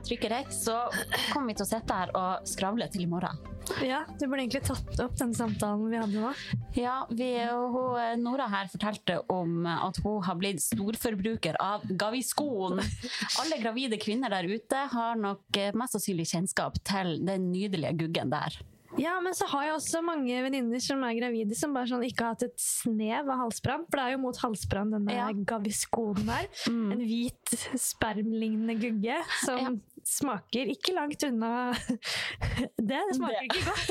Jeg trykker rett, så kommer vi til å sitte her og skravle til i morgen. Ja, du burde egentlig tatt opp den samtalen vi hadde nå. Ja, vi, hun, Nora her fortalte om at hun har blitt storforbruker av Gaviscon. Alle gravide kvinner der ute har nok eh, mest sannsynlig kjennskap til den nydelige guggen der. Ja, men så har jeg også mange venninner som er gravide, som bare sånn ikke har hatt et snev av halsbrann. For det er jo mot halsbrann denne Ja. gaviskonen der. Mm. En hvit spermlignende gugge som Ja. Smaker ikke langt unna det. Det smaker Det. ikke godt.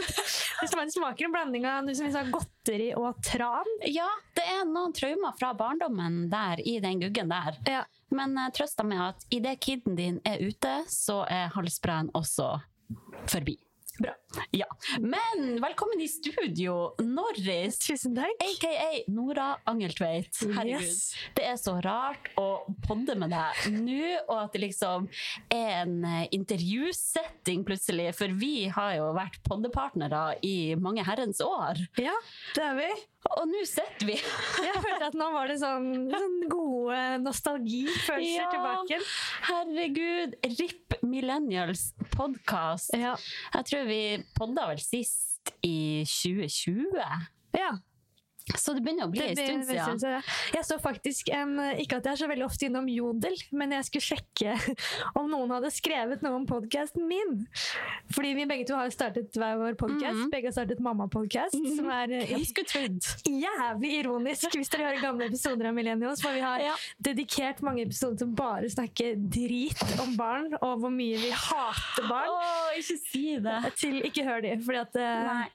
Det smaker- en blanding av noe som vi sa, godteri og tran. Ja, det er noen traumer fra barndommen der i den guggen der. Ja. Men uh, trøst deg med at idet kiden din er ute, så er halsbrann også forbi. Bra. Ja. Men velkommen i studio, Norris. Tusen takk. AKA Nora Angeltveit. Herregud. Yes. Det er så rart å podde med deg nå, og at det liksom er en eh, intervjusetting plutselig. For vi har jo vært poddepartnere i mange herrens år. Ja, det er vi. Og nå sitter vi Jeg følte at nå var det sånn, sånn gode nostalgifølelser Ja. tilbake. Herregud, RIP Millennials podkast. Ja. Jeg tror vi podda vel sist i 2020. ja. Så det begynner å bli en stund siden. Ja. Jeg så faktisk en Ikke at jeg er så veldig ofte innom Jodel, men jeg skulle sjekke om noen hadde skrevet noe om podkasten min. Fordi vi begge to har startet hver vår podkast. Mhm. Begge har startet Mamma-podkast, som er eh, Hvem skulle trodd? jævlig ironisk hvis dere hører gamle episoder av Millennials. For vi har Ja. dedikert mange episoder til å bare snakke drit om barn, og hvor mye vi hater barn. Oh, ikke si det! Til ikke hør de, fordi at eh, Nei.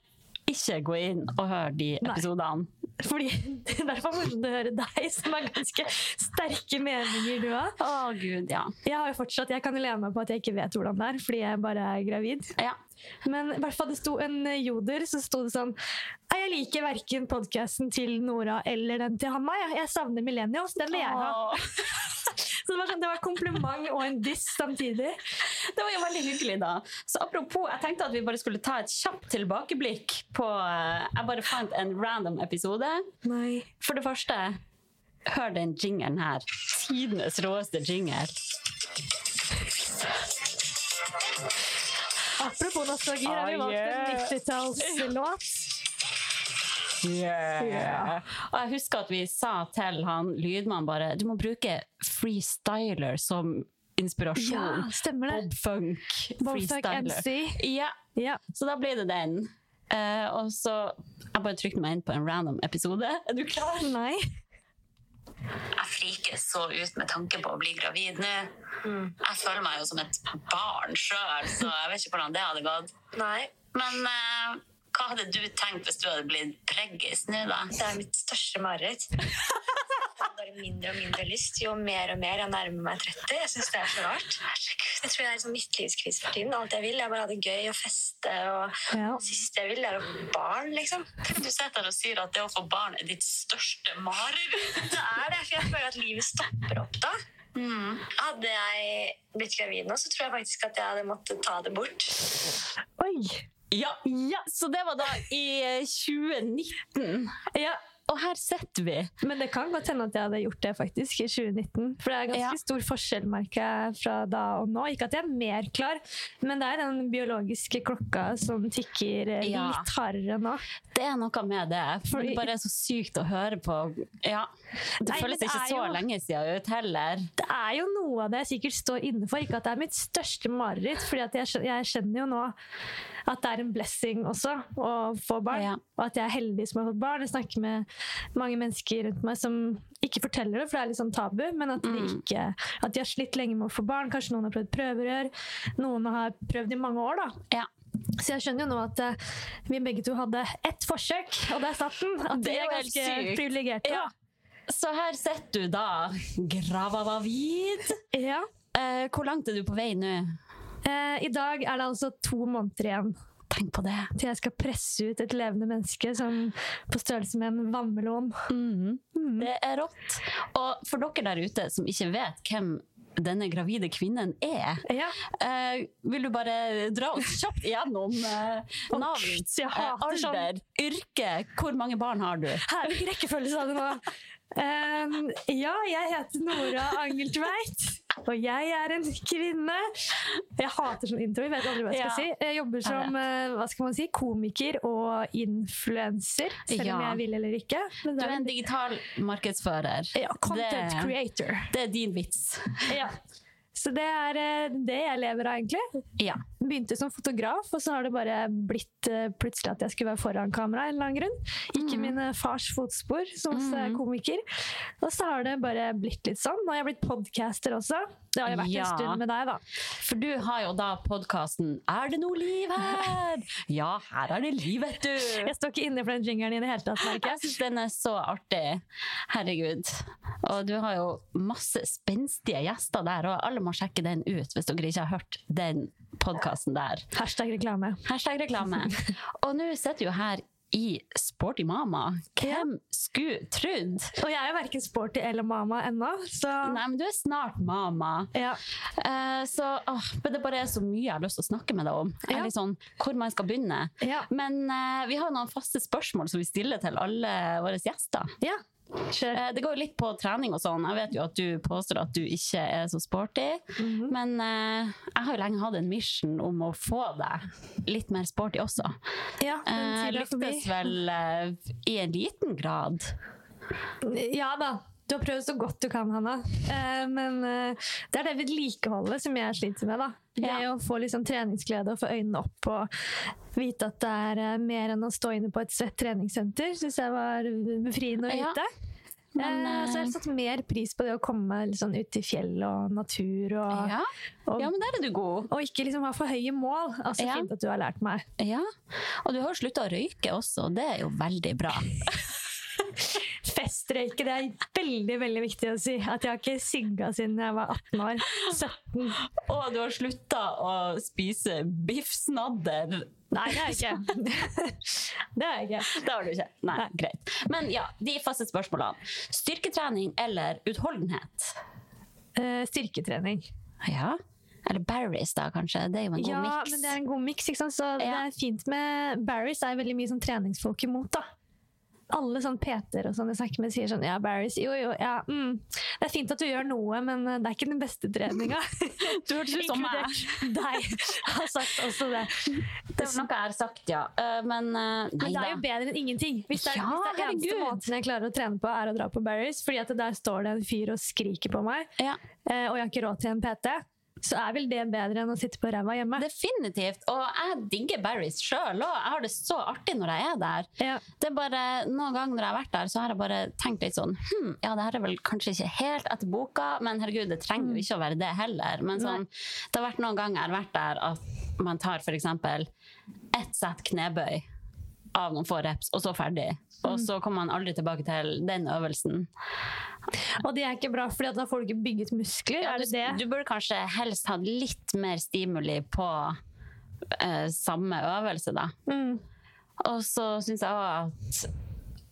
Ikke gå inn og hør de episodene. Fordi Det er fall morsomt å høre deg, som har ganske sterke meninger, du òg. Å, gud, ja. Jeg har jo fortsatt, jeg kan lene meg på at jeg ikke vet hvordan det er, fordi jeg bare er gravid. ja. Men i hvert fall det sto en joder, så sto det sånn Jeg liker verken podkasten til Nora eller den til Hanna. Jeg, jeg savner Millennials. Den vil jeg ha. Å, Så det var, sånn, det var kompliment og en diss samtidig. Det var jo veldig hyggelig, da. Så apropos, jeg tenkte at vi bare skulle ta et kjapt tilbakeblikk på eh, Jeg bare fant en random episode. Nei. For det første, hør den jingeren her. Tidenes råeste jinger. Apropos nostalgi, har vi Oh, valgt en 90-tallslåt. Yeah. Og jeg husker at vi sa til han lydmannen bare Du må bruke freestyler som inspirasjon. Ja, stemmer det. Bob Funk. Bob freestyler. MC. Ja, Ja. så da blir det den. Uh, og så Jeg bare trykte meg inn på en random episode. Er du klar? Nei. jeg friker så ut med tanke på å bli gravid nå. Jeg føler meg jo som et barn sjøl, så jeg vet ikke hvordan det hadde gått. Nei, Men eh, hva hadde du tenkt hvis du hadde blitt preggis nå, da? det er mitt største mareritt. Bare mindre og mindre lyst jo mer og mer jeg nærmer meg 30. Jeg synes det er så rart. Jeg tror jeg er sånn midtlivskrise for tiden. Alt jeg vil, er bare ha det gøy og feste. Og Ja. det siste jeg vil, er å få barn, liksom. Du sitter og sier at det å få barn er ditt største mareritt. Det er det, for jeg føler at livet stopper opp da. Mm. Hadde jeg blitt gravid nå, så tror jeg faktisk at jeg hadde måttet ta det bort. Oi. Ja. Så det var da i eh, 2019. Ja. Og her sitter vi. Men det kan godt hende at jeg hadde gjort det faktisk i 2019. For det er ganske Ja. stor forskjell merker fra da og nå. Ikke at jeg er mer klar, men det er den biologiske klokka som tikker eh, Ja. litt hardere nå. Det er noe med det. For Fordi- det bare er så sykt å høre på. Ja. Det Nei, føles det ikke så jo- lenge siden ut heller. Det er jo noe av det jeg sikkert står inne for. Ikke at det er mitt største mareritt, for jeg, jeg skjønner jo nå at det er en blessing også å få barn. Ja. Og at jeg er heldig som har fått barn. Jeg snakker med mange mennesker rundt meg som ikke forteller det, for det er litt sånn tabu, men at de, Mm. ikke, at de har slitt lenge med å få barn. Kanskje noen har prøvd prøverør. Noen har prøvd i mange år. da. Ja. Så jeg skjønner jo nå at uh, vi begge to hadde ett forsøk, og der satt den. At Det er ganske privilegerte. Ja. Så her sitter du da, gravavid. da. Ja. Uh, hvor langt er du på vei nå? Eh, I dag er det altså to måneder igjen Tenk på det. til jeg skal presse ut et levende menneske som på størrelse med en vannmelon. Mm. Mm. Det er rått. Og for dere der ute som ikke vet hvem denne gravide kvinnen er, Ja. eh, vil du bare dra oss kjapt gjennom eh, navn, eh, sånn. alder, yrke, hvor mange barn har du? Her, hvilken rekkefølge sa du nå? Um, ja, jeg heter Nora Angeltveit, og jeg er en kvinne. Jeg hater sånn intro, jeg vet aldri hva jeg skal Ja. si. Jeg jobber som eh, hva skal man si, komiker og influenser, selv om jeg vil eller ikke. Men Du er en digital markedsfører. ja, content det, creator. det er din vits. Ja. Så det er eh, det jeg lever av, egentlig. Ja. Begynte som fotograf, og så har det bare blitt eh, plutselig at jeg skulle være foran kamera. en eller annen grunn. Ikke mm. min eh, fars fotspor som Mhm. komiker. Og så har det bare blitt litt sånn. Nå har jeg blitt podcaster også. Det har jo vært Ja. en stund med deg, da. For du har jo da podkasten 'Er det noe liv her?' Ja, her er det liv, vet du! Jeg står ikke inne for den jingeren i det hele tatt, merker Jeg syns den er så artig. Herregud. Og du har jo masse spenstige gjester der, og alle må sjekke den ut hvis dere ikke har hørt den podkasten der. Hashtag reklame. Hashtag reklame. Og nå sitter du jo her i Sporty mama. Hvem skulle trodd? Og jeg er jo verken sporty eller mama ennå, så Nei, men du er snart mama. ja. Uh, så åh, men det bare er så mye jeg har lyst til å snakke med deg om. Ja. sånn, hvor man skal begynne. Ja. Men uh, vi har noen faste spørsmål som vi stiller til alle våre gjester. ja. Eh, Det går jo litt på trening og sånn. Jeg vet jo at du påstår at du ikke er så sporty. Mhm. Men uh, jeg har jo lenge hatt en mission om å få deg litt mer sporty også. Ja, forbi. lyktes vel uh, i en liten grad. Ja da. Du har prøvd så godt du kan, Hanna. Men det er det vedlikeholdet som jeg sliter med. da. Det Ja. å få liksom treningsglede og få øynene opp og vite at det er eh, mer enn å stå inne på et svett treningssenter, syns jeg var befriende å Ja. vite. Men, eh, så jeg eh, har satt mer pris på det å komme sånn ut i fjell og natur. Og, Ja. og, ja, men der er du god. og ikke liksom ha for høye mål. Altså, Ja. Fint at du har lært meg. Ja. Og du har slutta å røyke også, det er jo veldig bra. Festrøyke, det er veldig veldig viktig å si. At jeg har ikke sigga siden jeg var 18 år. 17. Og du har slutta å spise biffsnadder. Nei, det har jeg ikke. det har jeg ikke. Det har du ikke. Nei, Nei. greit. Men ja, de faste spørsmålene. Styrketrening eller utholdenhet? Uh, styrketrening. Ja. Eller Barry's, da, kanskje. Det er jo en god Ja, miks. men det er en god miks. ikke sant? Så det Ja. er fint med Barry's er veldig mye som treningsfolk imot. da. Alle sånn PT-er og sånn jeg snakker med, sier sånn Ja, Barry's, jo jo, ja. Mm. Det er fint at du gjør noe, men eh, det er ikke den beste treninga. Du hørtes ut som meg. Deg har sagt også det. Det er noe jeg har sagt, ja. Eh, Men eh, Men nei det er jo bedre enn ingenting. Hvis det er, Ja, hvis det er eneste måten jeg klarer å trene på, er å dra på Barry's, fordi at der står det en fyr og skriker på meg, Ja, og jeg har ikke råd til en PT, så er vel det bedre enn å sitte på ræva hjemme. definitivt. Og jeg digger Barry's sjøl òg. Jeg har det så artig når jeg er der. Ja. Det er bare, Noen ganger når jeg har vært der, så har jeg bare tenkt litt sånn hm, Ja, det her er vel kanskje ikke helt etter boka, men herregud, det trenger jo ikke å være det heller. Men sånn, det har vært noen ganger jeg har vært der at man tar f.eks. ett sett knebøy av noen få reps, og så ferdig. Og så kommer man aldri tilbake til den øvelsen. Og det er ikke bra, for da får du ikke bygget muskler. Ja, er det du, det? du burde kanskje helst hatt litt mer stimuli på eh, samme øvelse, da. Mm. Og så syns jeg òg at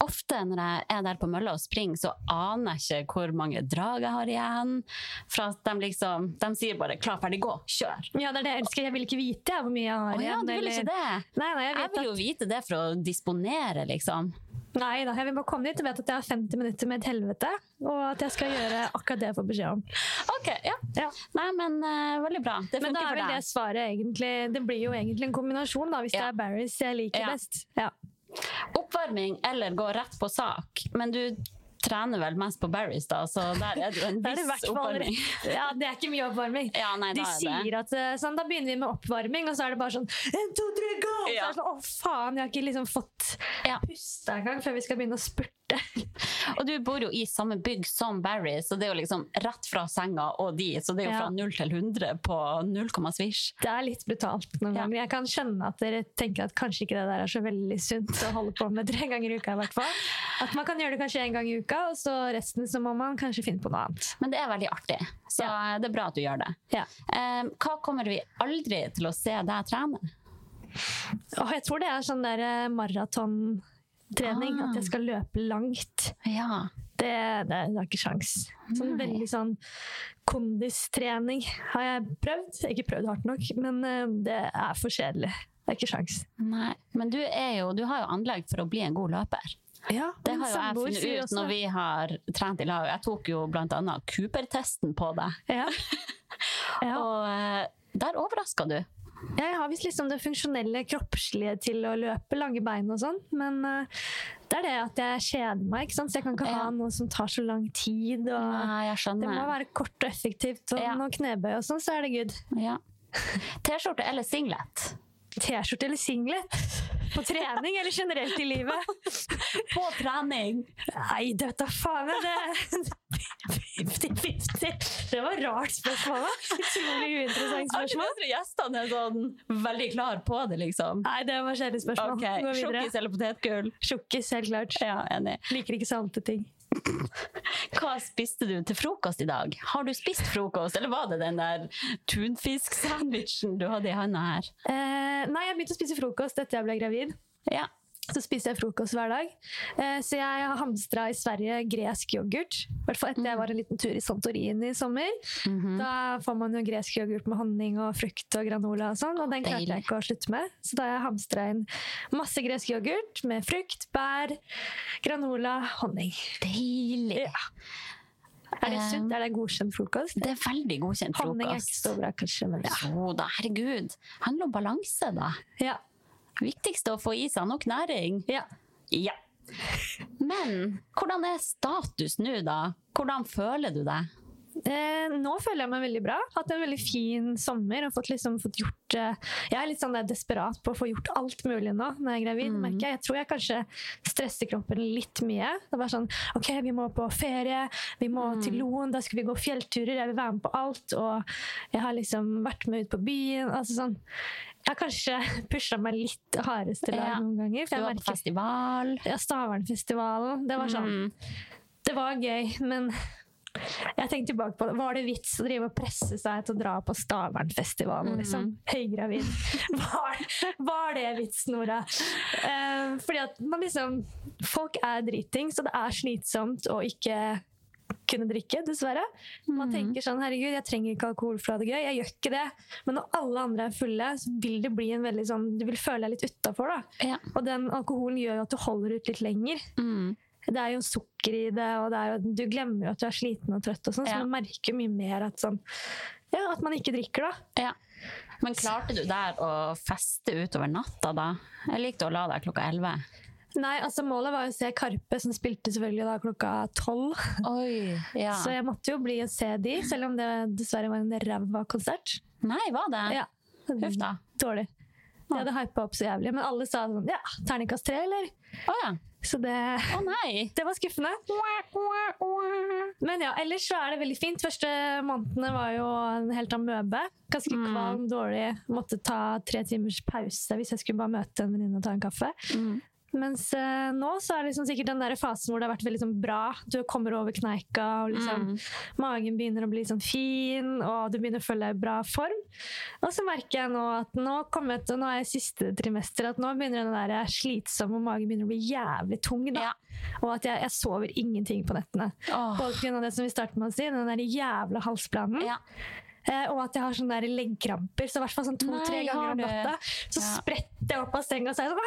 ofte når jeg er der på mølla og springer, så aner jeg ikke hvor mange drag jeg har igjen. For at de liksom De sier bare 'klar, ferdig, gå, kjør'. Ja, det er det jeg elsker. Jeg vil ikke vite jeg, hvor mye jeg har Å ja, igjen. du vil ikke det? Nei, nei, jeg Jeg vil jo at... vite det for å disponere, liksom. Nei da, jeg vil bare komme dit og vet at jeg har 50 minutter med et helvete, og at jeg skal gjøre akkurat det jeg får beskjed om. OK, ja. Ja. Nei, men uh, veldig bra. Det Men da er vel det svaret egentlig Det blir jo egentlig en kombinasjon, da, hvis Ja. det er Barris jeg liker Ja. best. Ja. Oppvarming eller gå rett på sak. Men du trener vel mest på Barry's, da, så der er det jo en viss oppvarming. Ja, det er ikke mye oppvarming. Ja, nei, De er sier at eh, sånn, Da begynner vi med oppvarming, og så er det bare sånn En, to, tre, gå! Så er det sånn, å faen, jeg har ikke liksom fått Ja. pusta engang før vi skal begynne å spurte. Og du bor jo i samme bygg som Barry, så det er jo liksom rett fra senga og de. Så det er jo Ja. fra 0 til 100 på 0, svisj. Det er litt brutalt noen Ja. ganger. Jeg kan skjønne at dere tenker at kanskje ikke det der er så veldig sunt å holde på med tre ganger i uka. i hvert fall. At man kan gjøre det kanskje én gang i uka, og så resten så må man kanskje finne på noe annet. Men det er veldig artig, så det er bra at du gjør det. Ja. Hva kommer vi aldri til å se deg trene? Oh, jeg tror det er sånn der eh, maratontrening, Ah. at jeg skal løpe langt. Ja. Det, det, det er ikke sjans. Sånn Nei. veldig sånn kondistrening har jeg prøvd. Ikke prøvd hardt nok, men eh, det er for kjedelig. Det er ikke sjans. Nei, men du, jo, du har jo anlegg for å bli en god løper. Ja, Det har jo jeg funnet ut når vi har trent i lag. Jeg tok jo annet Cooper-testen på deg, ja. ja. og eh, der overraska du. Jeg har visst liksom det funksjonelle kroppslige til å løpe lange bein og sånn, men uh, det er det at jeg kjeder meg, ikke sant? så jeg kan ikke Ja. ha noe som tar så lang tid. Og Nei, det må være kort og effektivt, og Ja. knebøy og sånn, så er det good. Ja. T-skjorte eller singlet? T-skjorte eller singlet? På trening eller generelt i livet? På trening! Nei, dette faen jeg. Det 50-50. Det var rart spørsmål. Utrolig uinteressant spørsmål. Alle gjestene er sånn veldig klar på det, liksom. Nei, det var kjedelig spørsmål. Okay. Sjokkis eller potetgull? Sjokkis, helt klart. Ja, enig. Liker ikke salte ting. Hva spiste du til frokost i dag? Har du spist frokost, eller var det den der tunfisksandwichen du hadde i handa her? Eh, nei, jeg begynte å spise frokost etter jeg ble gravid. Ja. Så spiser jeg frokost hver dag. Eh, så jeg har hamstra i Sverige gresk yoghurt. I hvert fall etter jeg var en liten tur i Santorini i sommer. Mhm. Da får man jo gresk yoghurt med honning og frukt og granola og sånn, og den klarte jeg ikke å slutte med. Så da har jeg hamstra inn masse gresk yoghurt med frukt, bær, granola, honning. Deilig. Ja. Er det Eh, sunt? Er det godkjent frokost? Det er veldig godkjent frokost. Honning er ikke så bra, kanskje, men ja. Jo da, herregud. Handler om balanse, da. ja. Viktigst er å få i seg nok næring. ja. Ja. Men hvordan er status nå, da? Hvordan føler du deg? Eh, nå føler jeg meg veldig bra. Hatt en veldig fin sommer. og fått liksom fått gjort eh, Jeg er litt sånn er desperat på å få gjort alt mulig nå når jeg er gravid. Mm. merker Jeg Jeg tror jeg kanskje stresser kroppen litt mye. Det var sånn OK, vi må på ferie, vi må Mm. til Loen, da skal vi gå fjellturer, jeg vil være med på alt. Og jeg har liksom vært med ut på byen. altså sånn jeg har kanskje pusha meg litt hardeste lag Ja. noen ganger. Du var på festival. ja, Stavernfestivalen. Det var sånn Mm. det var gøy, men jeg tenkte tilbake på det. Var det vits å drive og presse seg til å dra på Stavernfestivalen? Liksom, høygravid. Var, var det vits, Nora? Uh, fordi at man liksom Folk er driting, så det er slitsomt å ikke kunne drikke, dessverre. Man tenker sånn herregud, jeg trenger ikke alkohol for å ha det gøy. Jeg gjør ikke det. Men når alle andre er fulle, så vil det bli en veldig sånn Du vil føle deg litt utafor, da. Ja. Og den alkoholen gjør jo at du holder ut litt lenger. Mm. Det er jo sukker i det, og det jo, du glemmer jo at du er sliten og trøtt, og sånn, Ja. så man merker mye mer at, sånn, ja, at man ikke drikker. da. Ja. Men klarte du der å feste utover natta, da? Jeg likte å la deg klokka elleve. Nei, altså Målet var å se Karpe, som spilte selvfølgelig da klokka tolv. Ja. Så jeg måtte jo bli og se de, selv om det dessverre var en ræva konsert. Nei, var det? Ja. Huff da. Dårlig. De hadde hypa opp så jævlig, men alle sa sånn Ja, terningkast tre, eller? Oh, ja. Så det, oh, nei. det var skuffende. Men ja, ellers så er det veldig fint. Første månedene var jo en helt amøbe. Ganske Mm. kvalm, dårlig. Måtte ta tre timers pause hvis jeg skulle bare møte en venninne og ta en kaffe. Mm. Mens eh, nå så er det liksom sikkert den der fasen hvor det har vært veldig sånn bra. Du kommer over kneika, og liksom, Mm. magen begynner å bli sånn fin, og du begynner å føle deg i bra form. Og så merker jeg nå at nå, kommet, og nå er jeg siste trimester, at nå begynner den der slitsomme, og magen begynner å bli jævlig tung. Da. Ja. Og at jeg, jeg sover ingenting på nettene. Oh. Både pga. det som vi startet med å si, den der jævla halsplanen. Ja. Eh, og at jeg har sånne der leggkramper. Så i hvert fall sånn to-tre ganger om natta. Så Ja. spretter jeg opp av senga og så er jeg sånn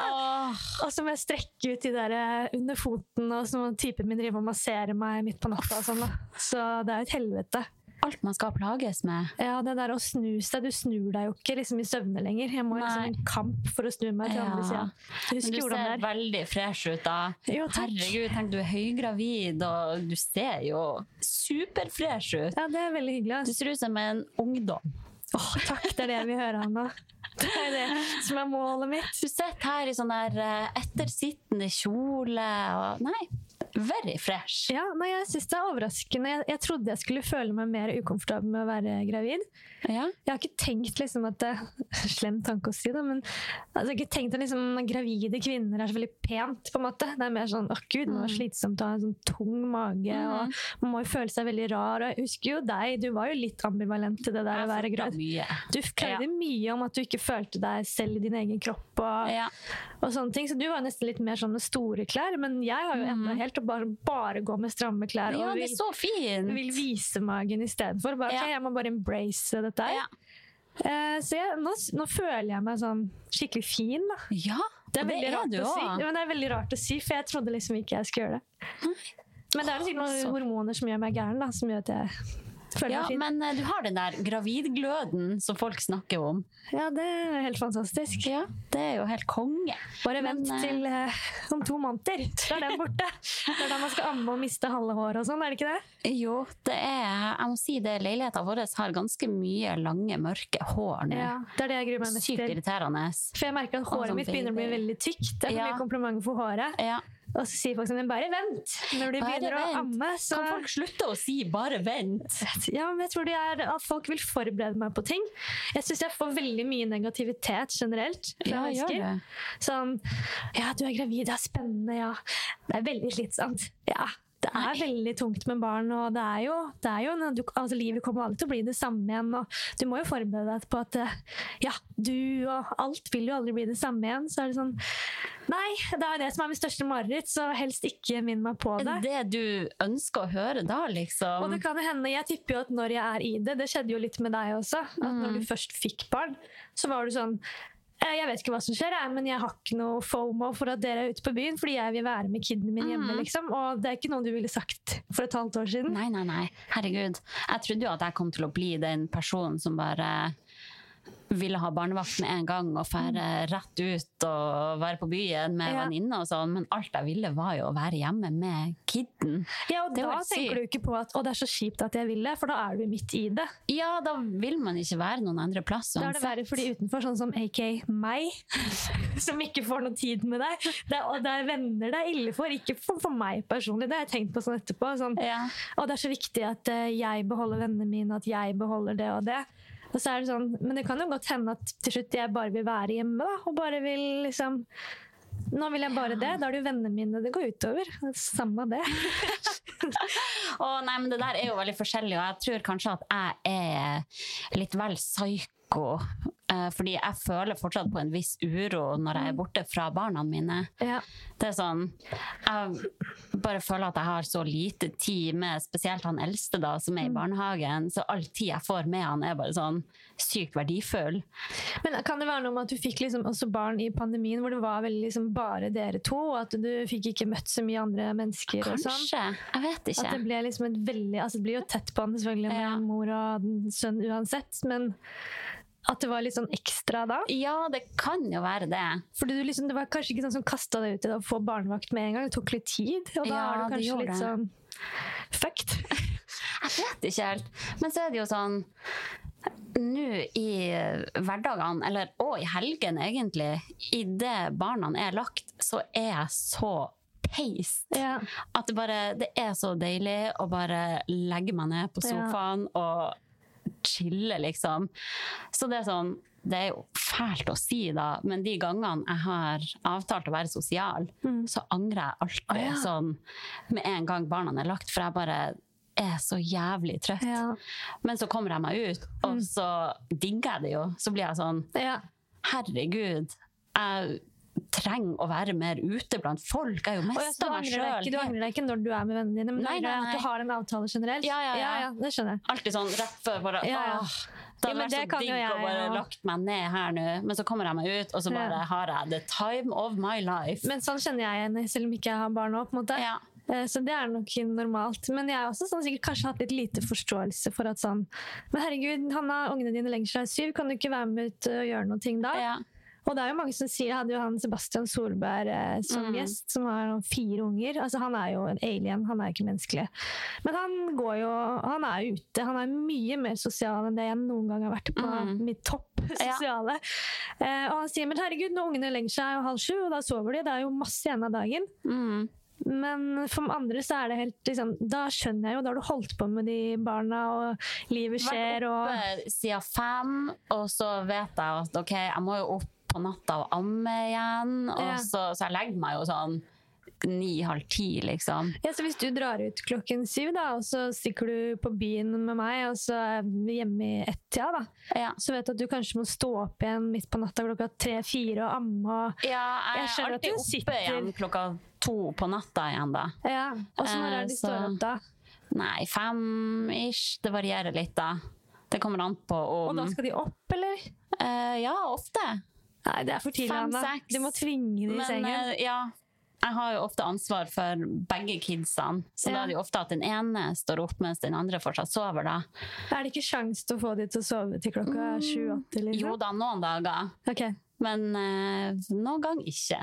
oh. Og så må jeg strekke ut de der eh, under foten, og så må typen min drive og massere meg midt på natta. Og sånn, da. Så det er jo et helvete. Alt man skal plages med. Ja, det der å snu seg. Du snur deg jo ikke liksom i søvne lenger. Jeg må ha liksom en kamp for å snu meg til andre sida. Men du ser er. veldig fresh ut da. Jo. Herregud, tenk du er høygravid, og du ser jo superfresh ut. Ja, det er veldig hyggelig. Du ser ut som en ungdom. Åh, takk, det er det jeg vil høre, Anna. Det er det som er målet mitt. Du sitter her i sånn der eh, ettersittende kjole og Nei, very fresh. Ja, nei, jeg synes det er overraskende. Jeg, jeg trodde jeg skulle føle meg mer ukomfortabel med å være gravid. Ja. Jeg har ikke tenkt liksom at det Slem tanke å si da, men altså, jeg har ikke tenkt at liksom, gravide kvinner er så veldig pent. på en måte. Det er mer sånn åh gud, det var slitsomt å ha en sånn tung mage. og Man må jo føle seg veldig rar. og Jeg husker jo deg, du var jo litt ambivalent til det der å være gravid. mye. Du klagde mye om at du ikke følte deg selv i din egen kropp. og, Ja. og sånne ting, Så du var nesten litt mer sånn med store klær. Men jeg har jo enda helt å bare, bare gå med stramme klær. ja, og det vil, er så fint. vil vise magen istedenfor. Bare, Ja. Okay, jeg må bare embrace dette her. Ja. Eh, så jeg, nå, nå føler jeg meg sånn skikkelig fin, da. Ja, Det er, og det er rart du òg. si. men det er veldig rart å si, for jeg trodde liksom ikke jeg skulle gjøre det. Men det er sikkert noen hormoner som gjør meg gæren, da, som gjør at jeg Ja, men eh, du har den der gravidgløden som folk snakker om. Ja, det er helt fantastisk. Ja, det er jo helt konge. Bare Men, vent eh, til eh, om to måneder, så er den borte. Det er da man skal amme og miste halve håret og sånn, er det ikke det? Jo, det er Jeg må si det, leiligheten vår har ganske mye lange, mørke hår nå. Ja, det er det jeg gruer meg mest Sykt irriterende. For jeg merker at håret sånn mitt begynner å bli veldig tykt. Det er for Ja. mye kompliment for håret. Ja. Og så sier folk sånn, bare vent når du Bare begynner å amme. Så, Kan folk slutte å si 'bare vent'? ja, men jeg tror det er at folk vil forberede meg på ting. Jeg syns jeg får veldig mye negativitet generelt Ja, gjør det. Sånn Ja, du er gravid, det er spennende, ja. Det er veldig slitsomt. Ja. Det er veldig tungt med barn, og det er jo, det er jo du, altså, livet kommer aldri til å bli det samme igjen. Og du må jo forberede deg på at eh, ja, du og alt vil jo aldri bli det samme igjen. Så er det sånn Nei, det er jo det som er mitt største mareritt, så helst ikke minn meg på det. det du ønsker å høre da, liksom? Og det kan jo hende, Jeg tipper jo at når jeg er i det Det skjedde jo litt med deg også. At når du først fikk barn, så var du sånn «Eh, jeg vet ikke hva som skjer, jeg, men jeg har ikke noe fomo for at dere er ute på byen, fordi jeg vil være med kiden min hjemme. liksom. Og det er ikke noe du ville sagt for et halvt år siden. Nei, nei, nei. Herregud. Jeg trodde jo at jeg kom til å bli den personen som bare ville ha barnevakt med en gang og fære rett ut og være på byen med Ja. venninner og sånn, men alt jeg ville var jo å være hjemme med kidden. Ja, og Det Da tenker syk. du ikke på at å, det er så kjipt at jeg ville', for da er du midt i det. Ja, da vil man ikke være noen andre plass Da er det verre for de utenfor, sånn som AK meg, som ikke får noe tid med deg. Det er, og det er venner det er ille for, ikke for, for meg personlig. Det har jeg tenkt på sånn etterpå. Sånn, Ja. Og det er så viktig at eh, jeg beholder vennene mine, at jeg beholder det og det. Og så er det sånn, men det kan jo godt hende at til slutt jeg bare vil være hjemme, da, og bare vil liksom Nå vil jeg bare det. Da er det jo vennene mine det går utover. Samme det. oh, nei, men det der er jo veldig forskjellig, og jeg tror kanskje at jeg er litt vel psyko. Eh, Fordi jeg føler fortsatt på en viss uro når jeg er borte fra barna mine. Ja. Det er sånn Jeg bare føler at jeg har så lite tid med spesielt han eldste, da, som er i barnehagen. Så all tid jeg får med han, er bare sånn sykt verdifull. Men kan det være noe med at du fikk liksom også barn i pandemien, hvor det var veldig liksom bare dere to, og at du fikk ikke møtt så mye andre mennesker og sånn? Kanskje. Jeg vet At det ikke. ble liksom et veldig Altså det blir jo tett på han selvfølgelig med Ja. mor og sønn uansett, men at det var litt sånn ekstra da? Ja, det kan jo være det. Du liksom, Det var kanskje ikke sånn som kasta deg ut i det å få barnevakt med en gang. Det tok litt tid, og da Ja, er du kanskje litt det. sånn fucked. Jeg vet ikke helt. Men så er det jo sånn Nå i hverdagene, eller og i helgen egentlig, idet barna er lagt, så er jeg så peist. Ja. At det bare Det er så deilig å bare legge meg ned på Ja. sofaen og chille, liksom. Så det er sånn Det er jo fælt å si, da, men de gangene jeg har avtalt å være sosial, så angrer jeg alltid Mm. Ja. sånn med en gang barna er lagt, for jeg bare er så jævlig trøtt. Ja. Men så kommer jeg meg ut, og Mm. så digger jeg det jo. Så blir jeg sånn ja. Herregud, jeg trenger å være mer ute blant folk. Jeg er jo mest av meg sjøl. du angrer deg ikke når du er med vennene dine, men Nei, du nei, at du har en avtale generelt? Ja, ja, ja. ja, det skjønner jeg. Alltid sånn rett før bare Ja, ja. åh, Det hadde vært det så digg å bare lagt meg ned her nå, men så kommer jeg meg ut, og så bare har jeg the time of my life. Men sånn kjenner jeg henne, selv om ikke jeg har barn nå. på en måte. ja. Eh, Så det er nok normalt. Men jeg har også sånn, sikkert kanskje hatt litt lite forståelse for at sånn Men herregud, Hanna, ungene dine legger seg syv, kan du ikke være med ut og gjøre noe ting da? Ja. Og det er jo mange som sier, Jeg hadde jo han Sebastian Solberg eh, som Mm. gjest, som har fire unger. Altså Han er jo en alien, han er jo ikke menneskelig. Men han går jo, han er ute. Han er mye mer sosial enn det jeg noen gang har vært på Mm. mitt topp Ja. sosiale. Eh, og han sier men herregud, når ungene legger seg halv sju, og da sover de. Det er jo masse igjen av dagen. Mm. Men for andre så er det helt liksom, Da skjønner jeg jo, da har du holdt på med de barna, og livet skjer, Vært og oppe siden fem, og så vet jeg at ok, jeg må jo opp på natta og amme igjen. Og Ja. så, så jeg legger meg jo sånn ni-halv ti, liksom. Ja, så Hvis du drar ut klokken syv, da, og så stikker du på byen med meg, og så er vi hjemme i ett-tida, da, Ja. så vet du at du kanskje må stå opp igjen midt på natta klokka tre-fire og amme. Og, Ja, jeg, Jeg er alltid oppe sitter- igjen klokka to på natta igjen, da. ja. og så når Eh, er det de står opp da? Nei, fem-ish. Det varierer litt, da. Det kommer an på om Og da skal de opp, eller? Uh, Ja, ofte. Nei, det er for tidlig, Anna. Du må tvinge dem i sengen. eh, ja, jeg har jo ofte ansvar for begge kidsene. Så da Ja. er det jo ofte at den ene står opp mens den andre fortsatt sover, da. Er det ikke sjans til å få dem til å sove til klokka sju-åtte? Liksom? Mm, Jo da, noen dager. Ok. Men eh, noen gang ikke.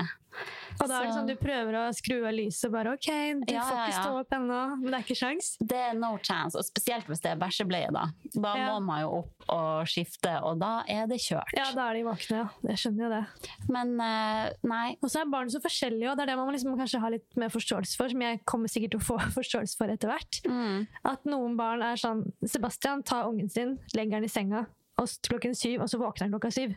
Og da er det Så- sånn du prøver å skru av lyset og bare OK, du Ja, får ikke ja. stå opp ennå, men det er ikke sjans. Det er no chance, og spesielt hvis det er bæsjebleie, da. Da Ja. må man jo opp og skifte, og da er det kjørt. Ja, da er de våkne, ja. Jeg skjønner jo det. Men eh, nei. Og så er barn så forskjellige, og det er det man liksom kanskje ha litt mer forståelse for, som jeg kommer sikkert til å få forståelse for etter hvert. Mm. At noen barn er sånn Sebastian tar ungen sin, legger den i senga og klokken syv, og så våkner han klokka syv.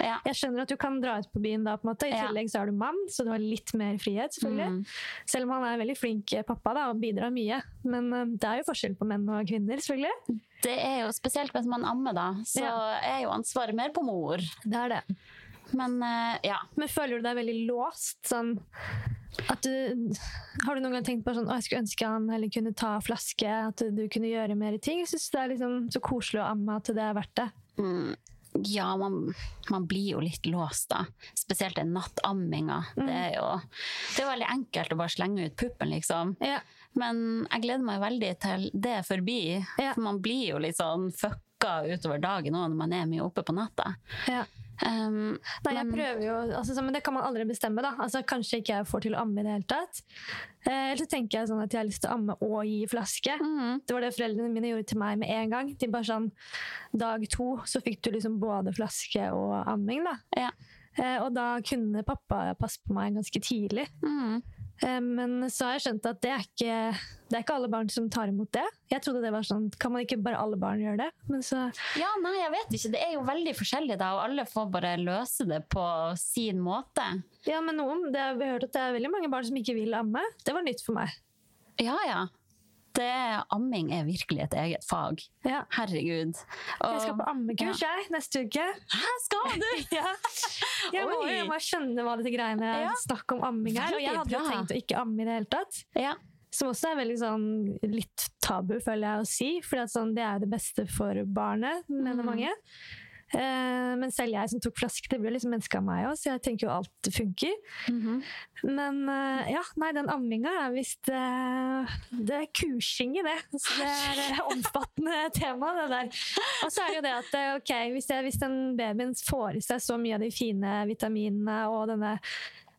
Ja. Jeg skjønner at du kan dra ut på byen da, på en måte. I Ja. tillegg så er du mann, så du har litt mer frihet, selvfølgelig. Mm. Selv om han er en veldig flink eh, pappa da, og bidrar mye. Men eh, det er jo forskjell på menn og kvinner, selvfølgelig. Det er jo spesielt hvis man ammer, da. Så Ja. er jo ansvaret mer på mor. Det er det. Men uh, ja. Men føler du deg veldig låst? Sånn at du, har du noen gang tenkt på sånn, å, jeg skulle ønske han heller kunne ta flaske, at du, kunne gjøre mer ting? Jeg synes det er liksom så koselig å amme at det er verdt det. Mm, ja, man, man blir jo litt låst, da. Spesielt den nattamminga. Mm. Det, er jo, det er veldig enkelt å bare slenge ut puppen, liksom. Ja. Men jeg gleder meg veldig til det er forbi. Ja. For man blir jo litt sånn fucka utover dagen òg når man er mye oppe på natta. Ja. Um, Nei, jeg prøver jo, altså, men det kan man aldri bestemme. da. Altså, kanskje ikke jeg får til å amme i det hele tatt. Eh, Eller så tenker jeg sånn at jeg har lyst til å amme og gi flaske. Mm. Det var det foreldrene mine gjorde til meg med en gang. De bare sånn, Dag to så fikk du liksom både flaske og amming. da. Ja. Eh, og da kunne pappa passe på meg ganske tidlig. Mm. Eh, men så har jeg skjønt at det er, ikke, det er ikke alle barn som tar imot det. Jeg trodde det var sånn, Kan man ikke bare alle barn gjøre det? Men så, Ja, nei, jeg vet ikke. Det er jo veldig forskjellig, da, og alle får bare løse det på sin måte. ja, men noen, det, Vi har hørt at det er veldig mange barn som ikke vil amme. Det var nytt for meg. Ja, ja. Det, amming er virkelig et eget fag. Ja. Herregud. Jeg skal på ammekurs jeg, neste uke. Hæ, skal du? Ja. Jeg må, jeg må skjønne hva dette greiene Ja. snakk om amming er. Og jeg hadde jo tenkt å ikke amme i det hele tatt. Ja. Som også er veldig sånn litt tabu, føler jeg å si. For sånn, det er jo det beste for barnet, mener Mm. mange. Eh, men selv jeg som tok flaske, det ble liksom menneske av meg òg, så jeg tenker jo alt funker. Mhm. Men eh, ja, nei, den amminga er visst eh, Det er kursing i det. Så det er omfattende tema, det der. Og så er det jo det at ok, hvis, jeg, hvis den babyen får i seg så mye av de fine vitaminene og denne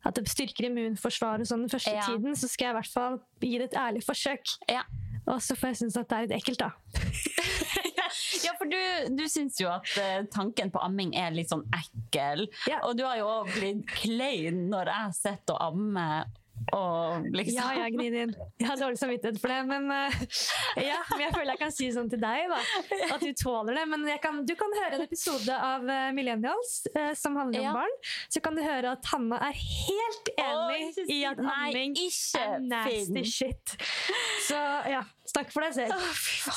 at det styrker immunforsvaret sånn den første Ja. tiden, så skal jeg i hvert fall gi det et ærlig forsøk. Ja. Og så får jeg synes at det er litt ekkelt, da. ja, for du, du syns jo at eh, tanken på amming er litt sånn ekkel. Ja. Og du har jo òg blitt klein når jeg sitter og ammer og liksom Ja, ja, gni det inn. Jeg har dårlig samvittighet for det, men uh, ja, men jeg føler jeg kan si sånn til deg, da. At du tåler det. Men jeg kan, du kan høre en episode av uh, Millennials uh, som handler om Ja. barn. Så kan du høre at Hanna er helt enig Å, i at amming er nasty shit. Så ja, snakk for deg selv.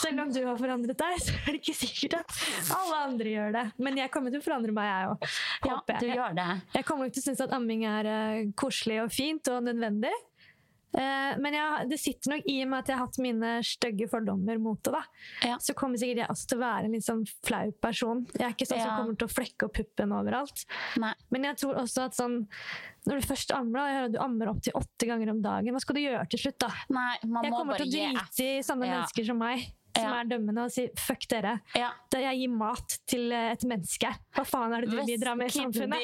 Selv om du har forandret deg, så er det ikke sikkert at alle andre gjør det. Men jeg kommer til å forandre meg, jeg òg. Ja, jeg. du jeg. gjør det. Jeg kommer nok til å synes at amming er uh, koselig og fint og nødvendig. Eh, men jeg, det sitter nok i og med at jeg har hatt mine stygge fordommer mot det. da. Ja. Så kommer sikkert jeg også til å være en litt sånn flau person. Jeg er ikke sånn som kommer til å flekke opp puppen overalt. Nei. Men jeg tror også at sånn, når du først ammer, da, jeg hører at du ammer opp til åtte ganger om dagen, hva skal du gjøre til slutt? da? Nei, man Jeg kommer til å drite i sånne Ja. mennesker som meg. Som er dømmende, og sier 'fuck dere'. Ja. Det jeg gir mat til eh, et menneske. Hva faen er det du bidrar med i samfunnet?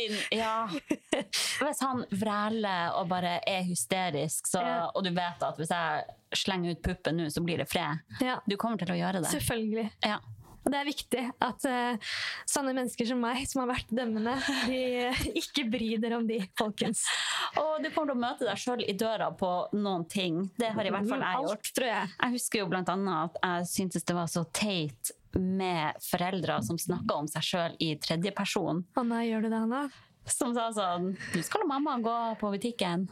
Hvis han vræler og bare er hysterisk, så, og du vet at hvis jeg slenger ut puppen nå, så blir det fred. Du kommer til å gjøre det. selvfølgelig. Ja. Og det er viktig at uh, sånne mennesker som meg, som har vært dømmende, de uh, ikke bryr om de, folkens. Og du kommer til å møte deg sjøl i døra på noen ting. Det har i hvert fall jeg gjort. Alt, tror jeg. Jeg husker jo blant annet at jeg syntes det var så teit med foreldre som snakka om seg sjøl i tredjeperson. Anna, gjør du det, Anna? Som sa sånn Du skal mamma gå på butikken.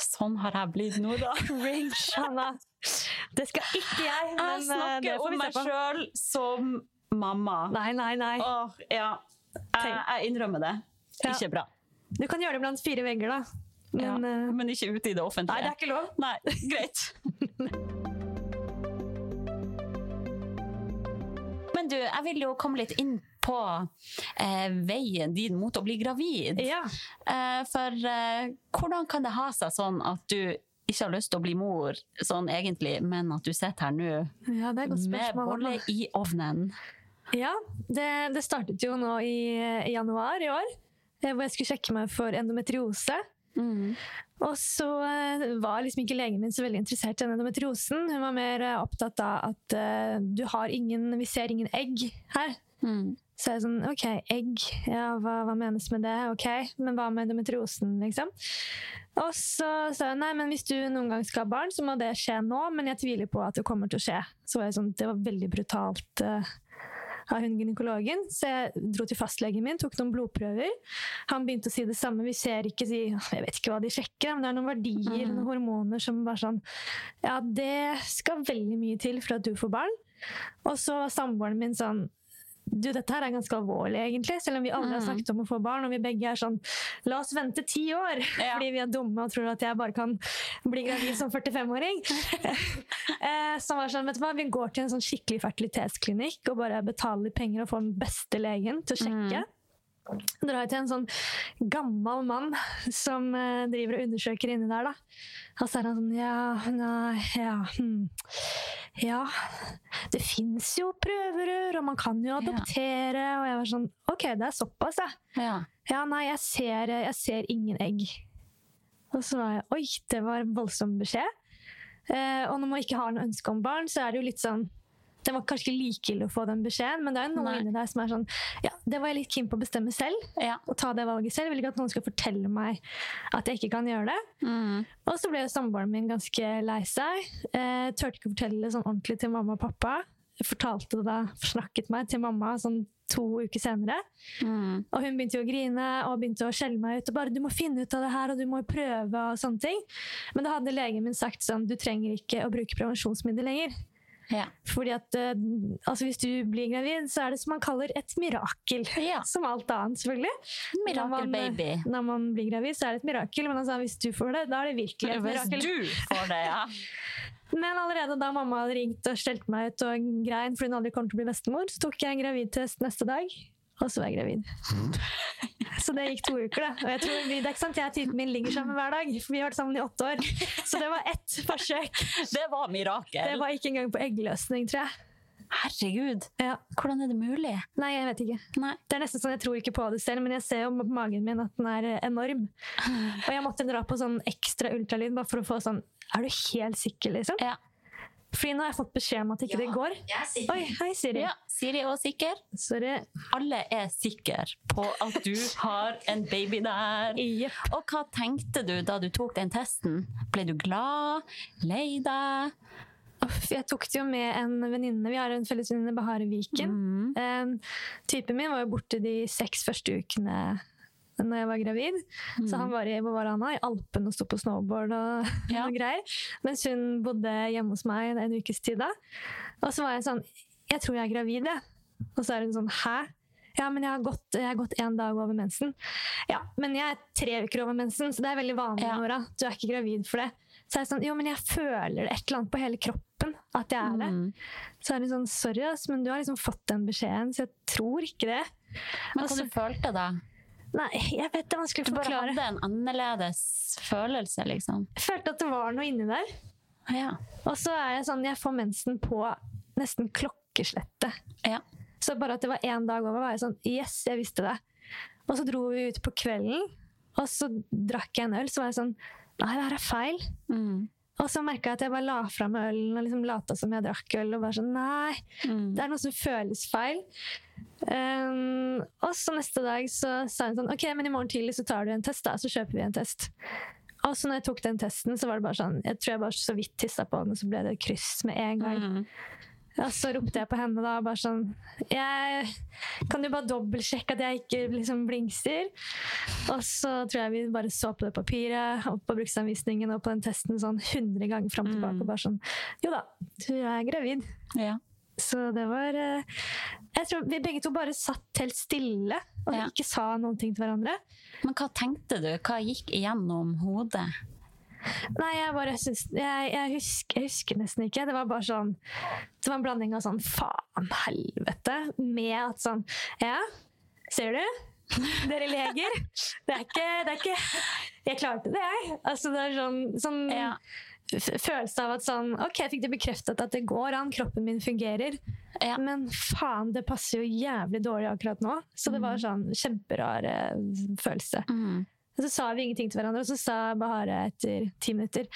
Sånn har jeg blitt nå, da. Cringe, Hanna. Det skal ikke jeg, men jeg snakker om meg sjøl som mamma. Nei, nei, nei. Åh, ja. Jeg, jeg innrømmer det. Ja. Ikke bra. Du kan gjøre det blant fire vegger, da. Ja. Men eh, Men ikke ute i det offentlige. nei, det er ikke lov. Nei, greit. Men du, jeg vil jo komme litt inn på eh, veien din mot å bli gravid. Ja. Eh, for eh, hvordan kan det ha seg sånn at du ikke har lyst til å bli mor sånn egentlig, men at du sitter her nå ja, med bolle i ovnen? Ja, det, det startet jo nå i, i januar i år, eh, hvor jeg skulle sjekke meg for endometriose. Og så eh, var liksom ikke legen min så veldig interessert i den endometriosen. Hun var mer eh, opptatt av at uh, du har ingen, vi ser ingen egg her. Mm. Så jeg det sånn, ok, egg, ja, hva, hva menes med det? Ok, men hva med endometriosen, liksom? Og så sa jeg, nei, men hvis du noen gang skal ha barn, så må det skje nå, men jeg tviler på at det kommer til å skje. Så var jeg sånn, det var veldig brutalt uh, av hun gynekologen, så jeg dro til fastlegen min, tok noen blodprøver. Han begynte å si det samme, vi ser ikke, si, jeg vet ikke hva de sjekker, men det er noen verdier, noen hormoner som bare sånn, ja, det skal veldig mye til for at du får barn. Og så var samboeren min sånn, du, dette her er ganske alvorlig, egentlig. Selv om vi aldri har snakket om å få barn, og vi begge er sånn La oss vente ti år! Ja. Fordi vi er dumme og tror at jeg bare kan bli gravid som 45-åring. Så som var sånn, vet du hva, Vi går til en sånn skikkelig fertilitetsklinikk og bare betaler penger og får den beste legen til å sjekke. Drar jeg til en sånn gammel mann som eh, driver og undersøker inni der, da. Og så er han sånn Ja, nei, ja hm. Ja, det fins jo prøverør, og man kan jo adoptere. Og jeg var sånn OK, det er såpass, ja. Ja. Ja, nei, jeg ser, jeg ser ingen egg. Og så var jeg Oi, det var en voldsom beskjed. Eh, og når man ikke har noe ønske om barn, så er det jo litt sånn Det var kanskje ikke like ille å få den beskjeden, men det er noen Nei. inni der som er sånn Ja, det var jeg litt keen på å bestemme selv. Ja. Og ta det valget selv. Jeg vil ikke at noen skal fortelle meg at jeg ikke kan gjøre det. Mm. Og så ble samboeren min ganske lei seg. Eh, turte ikke å fortelle det sånn ordentlig til mamma og pappa. Jeg fortalte det da, forsnakket meg til mamma sånn to uker senere. Mm. Og hun begynte jo å grine og begynte å skjelle meg ut. og bare 'Du må finne ut av det her, og du må prøve', og sånne ting. Men da hadde legen min sagt sånn 'Du trenger ikke å bruke prevensjonsmiddel lenger'. Ja. Fordi at eh, altså Hvis du blir gravid, så er det som man kaller et mirakel. Ja. Som alt annet, selvfølgelig. Når man, eh, Mirakelbaby. Når man blir gravid, så er det et mirakel. Men altså, hvis du får det, da er det virkelig et Hvis mirakel. du får det, ja. Men allerede da mamma hadde ringt og stelt meg ut og grein fordi hun aldri kom til å bli bestemor, så tok jeg en gravidtest neste dag, og så var jeg gravid. Så det gikk to uker, da. Og jeg tror vi, det er ikke sant, jeg og typen min ligger sammen hver dag, for vi har vært sammen i åtte år. Så det var ett forsøk. Det var mirakel. Det var ikke engang på eggløsning, tror jeg. Herregud, Ja. hvordan er det mulig? Nei, jeg vet ikke. Nei. Det er nesten sånn, Jeg tror ikke på det selv, men jeg ser jo på magen min at den er eh, enorm. Og jeg måtte dra på sånn ekstra ultralyd bare for å få sånn Er du helt sikker, liksom? Ja. Fordi nå har jeg fått beskjed om at ikke det går. Er. Oi, hei, Siri. ja. Siri og sikker. Sorry. Alle er sikre på at du har en baby der. Yep. Og hva tenkte du da du tok den testen? Ble du glad? Lei deg? Jeg tok det jo med en venninne. Vi har en felles venninne, Bahare Viken. Mm. Um, typen min var jo borte de seks første ukene når jeg var gravid. Så han var i, var han? I Alpene og sto på snowboard og, Ja. og greier. Mens hun bodde hjemme hos meg en ukes tid da. Og så var jeg sånn Jeg tror jeg er gravid, jeg. Og så er hun sånn Hæ? Ja, men jeg har gått, jeg har gått en dag over mensen. Ja, men jeg er tre uker over mensen, så det er veldig vanlig, Ja. Nora. Du er ikke gravid for det. Så er jeg sånn, jo, men jeg føler et eller annet på hele kroppen at jeg er det. Mm. Så er det sånn, sorry ass, men du har liksom fått den beskjeden, så jeg tror ikke det. Men hva Altså- du følte da? Nei, jeg vet det er vanskelig Du bare hadde en annerledes følelse, liksom? Jeg følte at det var noe inni der. Ja. Og så er jeg sånn, jeg får mensen på nesten klokkeslettet. Ja. Så bare at det var én dag over, var jeg sånn Yes, jeg visste det. Og så dro vi ut på kvelden, og så drakk jeg en øl. Så var jeg sånn Nei, det her er feil. Mm. Og så merka jeg at jeg bare la fra meg ølen og liksom lata som jeg drakk øl. Og bare sånn Nei, Mm. det er noe som føles feil. Um, og så neste dag så sa hun sånn Ok, men i morgen tidlig så tar du en test, da. Så kjøper vi en test. Og så når jeg tok den testen, så var det bare sånn Jeg tror jeg bare så vidt tissa på den, og så ble det kryss med en gang. Mm. Og så ropte jeg på henne da, bare sånn jeg, Kan du bare dobbeltsjekke at jeg ikke liksom blingser? Og så tror jeg vi bare så på det papiret og på bruksanvisningen og på den testen sånn 100 ganger fram og tilbake. Og bare sånn Jo da, du er gravid. Ja. Så det var eh, Jeg tror vi begge to bare satt helt stille og Ja. ikke sa noen ting til hverandre. Men hva tenkte du? Hva gikk igjennom hodet? Nei, jeg bare syns jeg, jeg, husker, jeg husker nesten ikke. Det var bare sånn Det var en blanding av sånn faen, helvete, med at sånn Ja, ser du? Dere leger. Det er ikke, det er ikke Jeg klarte det, jeg. Altså, det er sånn, sånn Ja. følelse av at sånn OK, jeg fikk det bekreftet at det går an, kroppen min fungerer. Ja. Men faen, det passer jo jævlig dårlig akkurat nå. Så det var sånn kjemperar eh, følelse. Mm. Og så sa vi ingenting til hverandre, og så sa Bahare etter ti minutter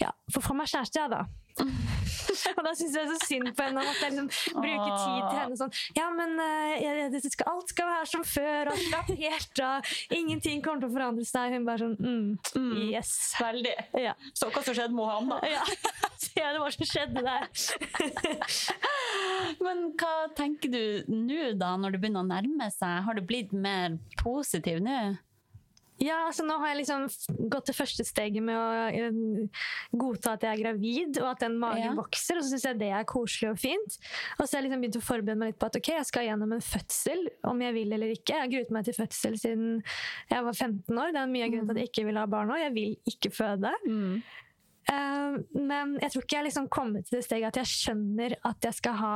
Ja, få fram meg kjæreste, jeg, da. og da syns jeg så synd på henne. At jeg liksom bruker tid til henne sånn Ja, men uh, det skal, alt skal være som før, og slapp helt av. Ingenting kommer til å forandre seg. Hun bare sånn mm, Yes. Veldig. Ja. Så hva som skjedde med Hanna? ja. Så ja, det var som skjedde der. Men hva tenker du nå, da, når det begynner å nærme seg? Har du blitt mer positiv nå? Ja, altså nå har jeg liksom gått til første steget med å eh, godta at jeg er gravid, og at den magen Ja. vokser, og så syns jeg det er koselig og fint. Og så har jeg liksom begynt å forberede meg litt på at ok, jeg skal gjennom en fødsel, om jeg vil eller ikke. Jeg har gruet meg til fødsel siden jeg var 15 år. Det er mye av grunnen til at jeg ikke vil ha barn nå. Jeg vil ikke føde. Eh, men jeg tror ikke jeg liksom kommet til det steget at jeg skjønner at jeg skal ha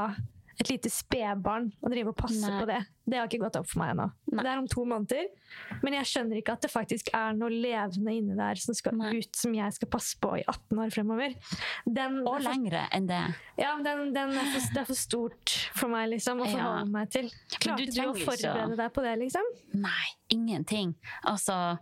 et lite spedbarn og drive og passe Nei. på det. Det har ikke gått opp for meg ennå. Nei. Det er om to måneder. Men jeg skjønner ikke at det faktisk er noe levende inni der som skal Nei. ut, som jeg skal passe på i 18 år fremover. Den, Og for, lengre enn det. ja, den, den er for, det er for stort for meg liksom, å Ja. forholde meg til. Klarte du, å forberede så... deg på det, liksom? Nei, ingenting. Altså,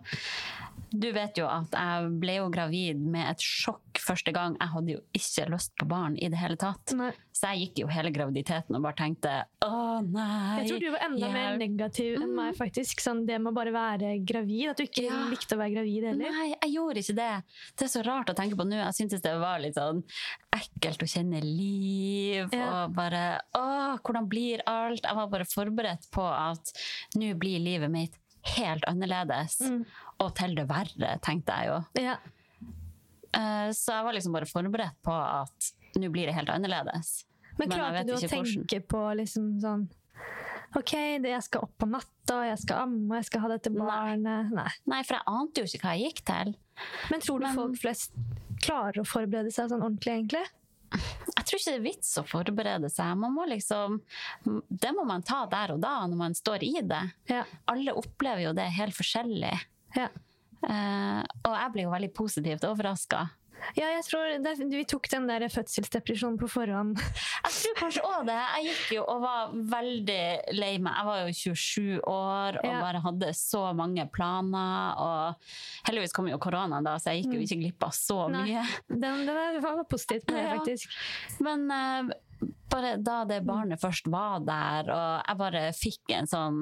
du vet jo at jeg ble jo gravid med et sjokk første gang. Jeg hadde jo ikke lyst på barn i det hele tatt. Nei. Så jeg gikk jo hele graviditeten og bare tenkte å nei. Jeg tror du var enda mer negativ enn meg, faktisk. Sånn det med å bare være gravid. At du ikke Ja. likte å være gravid heller. Nei, jeg gjorde ikke det. Det er så rart å tenke på nå. Jeg syntes det var litt sånn ekkelt å kjenne liv. Ja. Og bare Å, hvordan blir alt? Jeg var bare forberedt på at nå blir livet mitt helt annerledes. Mm. Og til det verre, tenkte jeg jo. Ja. Eh, Så jeg var liksom bare forberedt på at nå blir det helt annerledes. Men klarte Men du å hvordan. tenke på liksom sånn OK, det, jeg skal opp på natta, jeg skal amme, jeg skal ha dette barnet. Nei. Nei, for jeg ante jo ikke hva jeg gikk til. Men tror du Men- folk flest klarer å forberede seg sånn ordentlig, egentlig? Jeg tror ikke det er vits å forberede seg. Man må liksom, det må man ta der og da, når man står i det. Ja. Alle opplever jo det helt forskjellig. Ja. Uh, og jeg blir jo veldig positivt overraska. Ja, jeg tror det, Vi tok den der fødselsdepresjonen på forhånd. Jeg tror kanskje òg det. Jeg gikk jo og var veldig lei meg. Jeg var jo 27 år og Ja. bare hadde så mange planer. Og heldigvis kom jo koronaen, da, så jeg gikk jo ikke glipp av så Mm. Nei. mye. Den, den var positivt med det, Ja. faktisk. Men uh, bare da det barnet først var der, og jeg bare fikk en sånn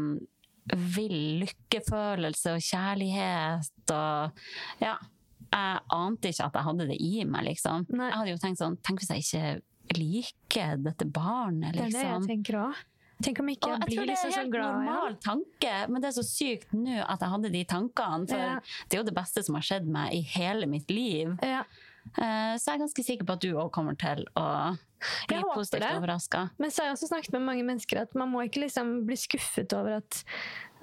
vill lykkefølelse og kjærlighet og Ja. Jeg ante ikke at jeg hadde det i meg, liksom. Nei. Jeg hadde jo tenkt sånn Tenk hvis jeg ikke liker dette barnet, Det er det jeg liksom. tenker òg. Tenk om ikke Og jeg jeg blir tror det liksom er en helt glad normal tanke, men det er så sykt nå at jeg hadde de tankene. For Ja. det er jo det beste som har skjedd meg i hele mitt liv. Ja. Eh, Så jeg er ganske sikker på at du òg kommer til å bli positivt det. overraska. Men så har jeg også snakket med mange mennesker at man må ikke liksom bli skuffet over at,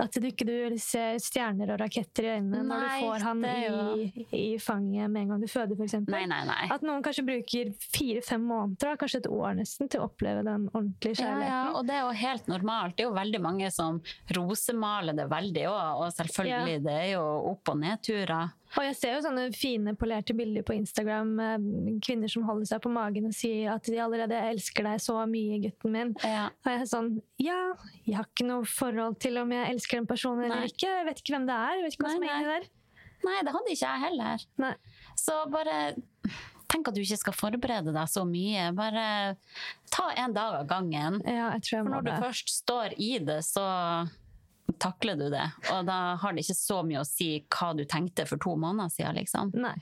at du ikke du ser stjerner og raketter i øynene når du får han i, i fanget med en gang du føder, f.eks. Nei, nei, nei. At noen kanskje bruker fire-fem måneder, kanskje et år nesten, til å oppleve den ordentlige kjærligheten. ja, og det er jo helt normalt. Det er jo veldig mange som rosemaler det veldig òg, og selvfølgelig, det er jo opp- og nedturer. Og jeg ser jo sånne fine, polerte bilder på Instagram. eh, Kvinner som holder seg på magen og sier at de allerede elsker deg så mye, gutten min. Ja. Og jeg er sånn Ja, jeg har ikke noe forhold til om jeg elsker en person eller Nei. ikke. Jeg vet ikke hvem det er. Jeg vet ikke hva som er inni der. Nei, det hadde ikke jeg heller. Nei. Så bare tenk at du ikke skal forberede deg så mye. Bare ta en dag av gangen. Ja, jeg tror jeg For når du det. først står i det, så takler du det. Og da har det ikke så mye å si hva du tenkte for to måneder siden, liksom. Nei.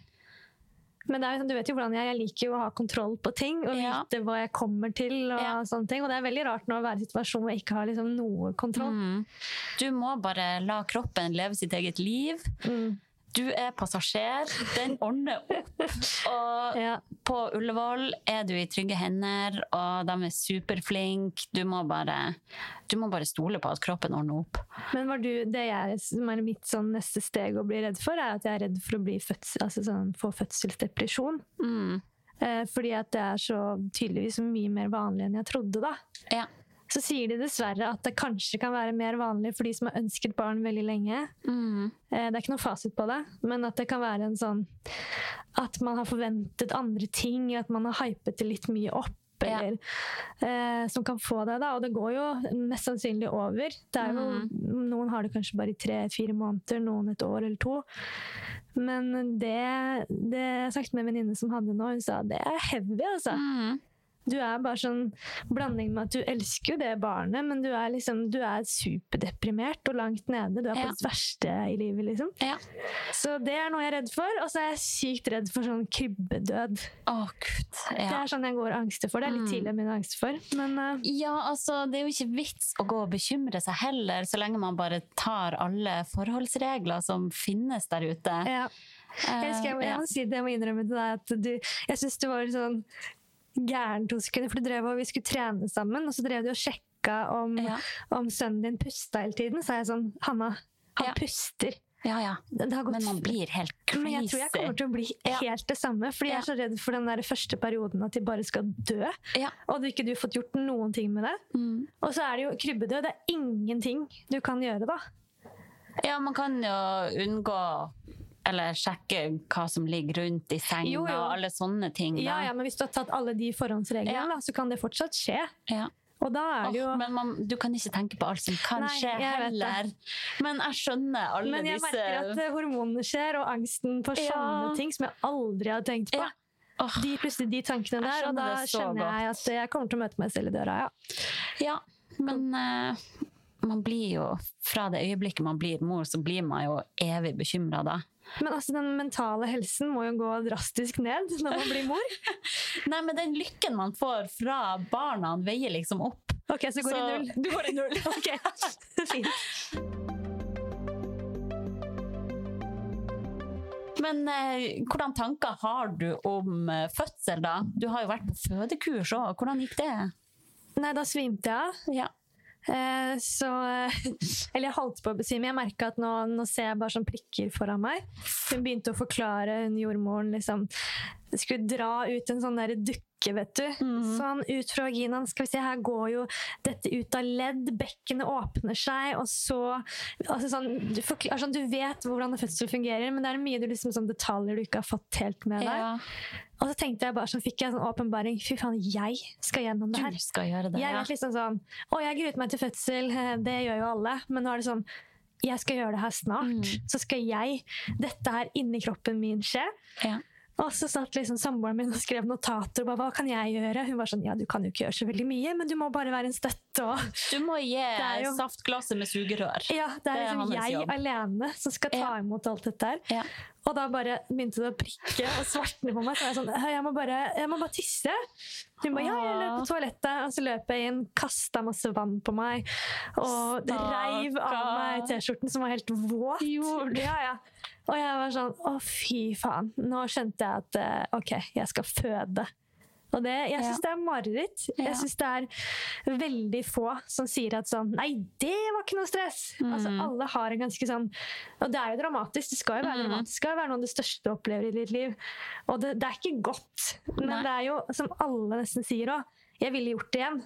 Men er, sånn, du vet jo hvordan jeg, jeg liker jo å ha kontroll på ting og Ja. vite hva jeg kommer til. Og Ja. sånne ting. Og det er veldig rart nå å være i en situasjon hvor jeg ikke har liksom noe kontroll. Mm. Du må bare la kroppen leve sitt eget liv. Mm. Du er passasjer. Den ordner opp. Og Ja. på Ullevål er du i trygge hender, og de er superflinke. Du må bare, du må bare stole på at kroppen ordner opp. Men var du, det jeg, som er mitt sånn neste steg å bli redd for, er at jeg er redd for å bli fødsel, altså sånn, få fødselsdepresjon. Mm. Eh, fordi at det er så tydeligvis mye mer vanlig enn jeg trodde. da. Ja. Så sier de dessverre at det kanskje kan være mer vanlig for de som har ønsket barn veldig lenge. Mm. Eh, Det er ikke noe fasit på det, men at det kan være en sånn At man har forventet andre ting, at man har hypet det litt mye opp. Ja. Eller, eh, som kan få det, da. Og det går jo mest sannsynlig over. Det er jo, Noen har det kanskje bare i tre-fire måneder, noen et år eller to. Men det, det jeg sagt med en venninne som hadde det nå, hun sa det er heavy, altså. Mm. Du er bare sånn blanding med at du elsker jo det barnet, men du er liksom du er superdeprimert og langt nede. Du er på Ja. det verste i livet, liksom. Ja. Så det er noe jeg er redd for. Og så er jeg sykt redd for sånn krybbedød. Å, gud. Det er sånn jeg går og angster for. Det er litt Mm. tidlig min angst for. Men uh... Ja, altså, det er jo ikke vits å gå og bekymre seg heller, så lenge man bare tar alle forholdsregler som finnes der ute. ja. jeg, husker, jeg, må- Eh, jeg må si det, jeg må innrømme til deg at du Jeg syns du var sånn gæren to sekunder, for du drev og vi skulle trene sammen, og så drev du og sjekka om, Ja. om sønnen din pusta hele tiden. Så er jeg sånn Hanna, han Ja. puster. ja, ja. Det har gått Men man blir helt crazy. Men jeg tror jeg kommer til å bli Ja. helt det samme. Fordi jeg er så redd for den der første perioden at de bare skal dø. Ja. Og at ikke du har fått gjort noen ting med det. Mm. Og så er det jo krybbedød. Det er ingenting du kan gjøre da. Ja, man kan jo unngå eller sjekke hva som ligger rundt i senga, Jo, jo. alle sånne ting. Da. Ja, ja, Men hvis du har tatt alle de forhåndsreglene, Ja. da, så kan det fortsatt skje. Ja. Og da er det jo men man, du kan ikke tenke på alt som kan Nei, skje heller. Men jeg skjønner alle disse Men jeg disse merker at eh, hormonene skjer, og angsten Ja. sånne ting som jeg aldri har tenkt på. Åh, De plutselig de tankene der, og da skjønner godt. jeg at jeg kommer til å møte meg selv i døra. ja. Ja, men Uh man blir jo Fra det øyeblikket man blir mor, så blir man jo evig bekymra da. Men altså, den mentale helsen må jo gå drastisk ned når man blir mor. Nei, men den lykken man får fra barna, veier liksom opp. Ok, så går så... i null. Du går i null. Ok, fint. Men eh, hvordan tanker har du om eh, fødsel, da? Du har jo vært på fødekurs òg. Hvordan gikk det? Nei, da svimte jeg av. Ja. Eh, så Eller jeg holdt på å besvime. Jeg merka at nå, nå ser jeg bare sånn prikker foran meg. Hun begynte å forklare, hun jordmoren, liksom skulle dra ut en sånn der dukke, vet du. Sånn ut fra vaginaen. Skal vi se, her går jo dette ut av ledd, bekkenet åpner seg, og så altså sånn, du, forklar, sånn, du vet hvordan en fødsel fungerer, men det er mye du liksom, sånn detaljer du ikke har fått helt med deg. ja. Og så tenkte jeg bare, så fikk jeg en sånn åpenbaring. Fy faen, jeg skal gjennom det her. Du skal gjøre det, Jeg ja. liksom sånn Å, jeg gruet meg til fødsel. eh, Det gjør jo alle. Men nå er det sånn Jeg skal gjøre det her snart. Mm. Så skal jeg Dette her inni kroppen min skje. Ja. Og så satt liksom samboeren min og skrev notater. og bare, Hva kan jeg gjøre? Hun var sånn Ja, du kan jo ikke gjøre så veldig mye, men du må bare være en støtte. Og Du må gi jo- saftglasset med sugerør. ja, det er Det er liksom jeg jobb. alene som skal ta imot alt dette her. Ja. Og da bare begynte det å prikke og svartne på meg. Så jeg, sånn, jeg, må bare, jeg må bare tisse. Hun bare ja, jeg løp på toalettet, og så løp jeg inn, kasta masse vann på meg og Staka. reiv av meg T-skjorten som var helt våt. Ja, ja. Og jeg var sånn å, fy faen. Nå skjønte jeg at eh, ok, jeg skal føde. Og det, jeg syns Ja. det er mareritt. Ja. Jeg syns det er veldig få som sier at sånn Nei, det var ikke noe stress! Altså, Mm. alle har en ganske sånn Og det er jo dramatisk. Det skal jo være Mm. dramatisk. Det skal jo være noe av det største du opplever i ditt liv. Og det, det er ikke godt. Men Nei. det er jo, som alle nesten sier òg, jeg ville gjort det igjen.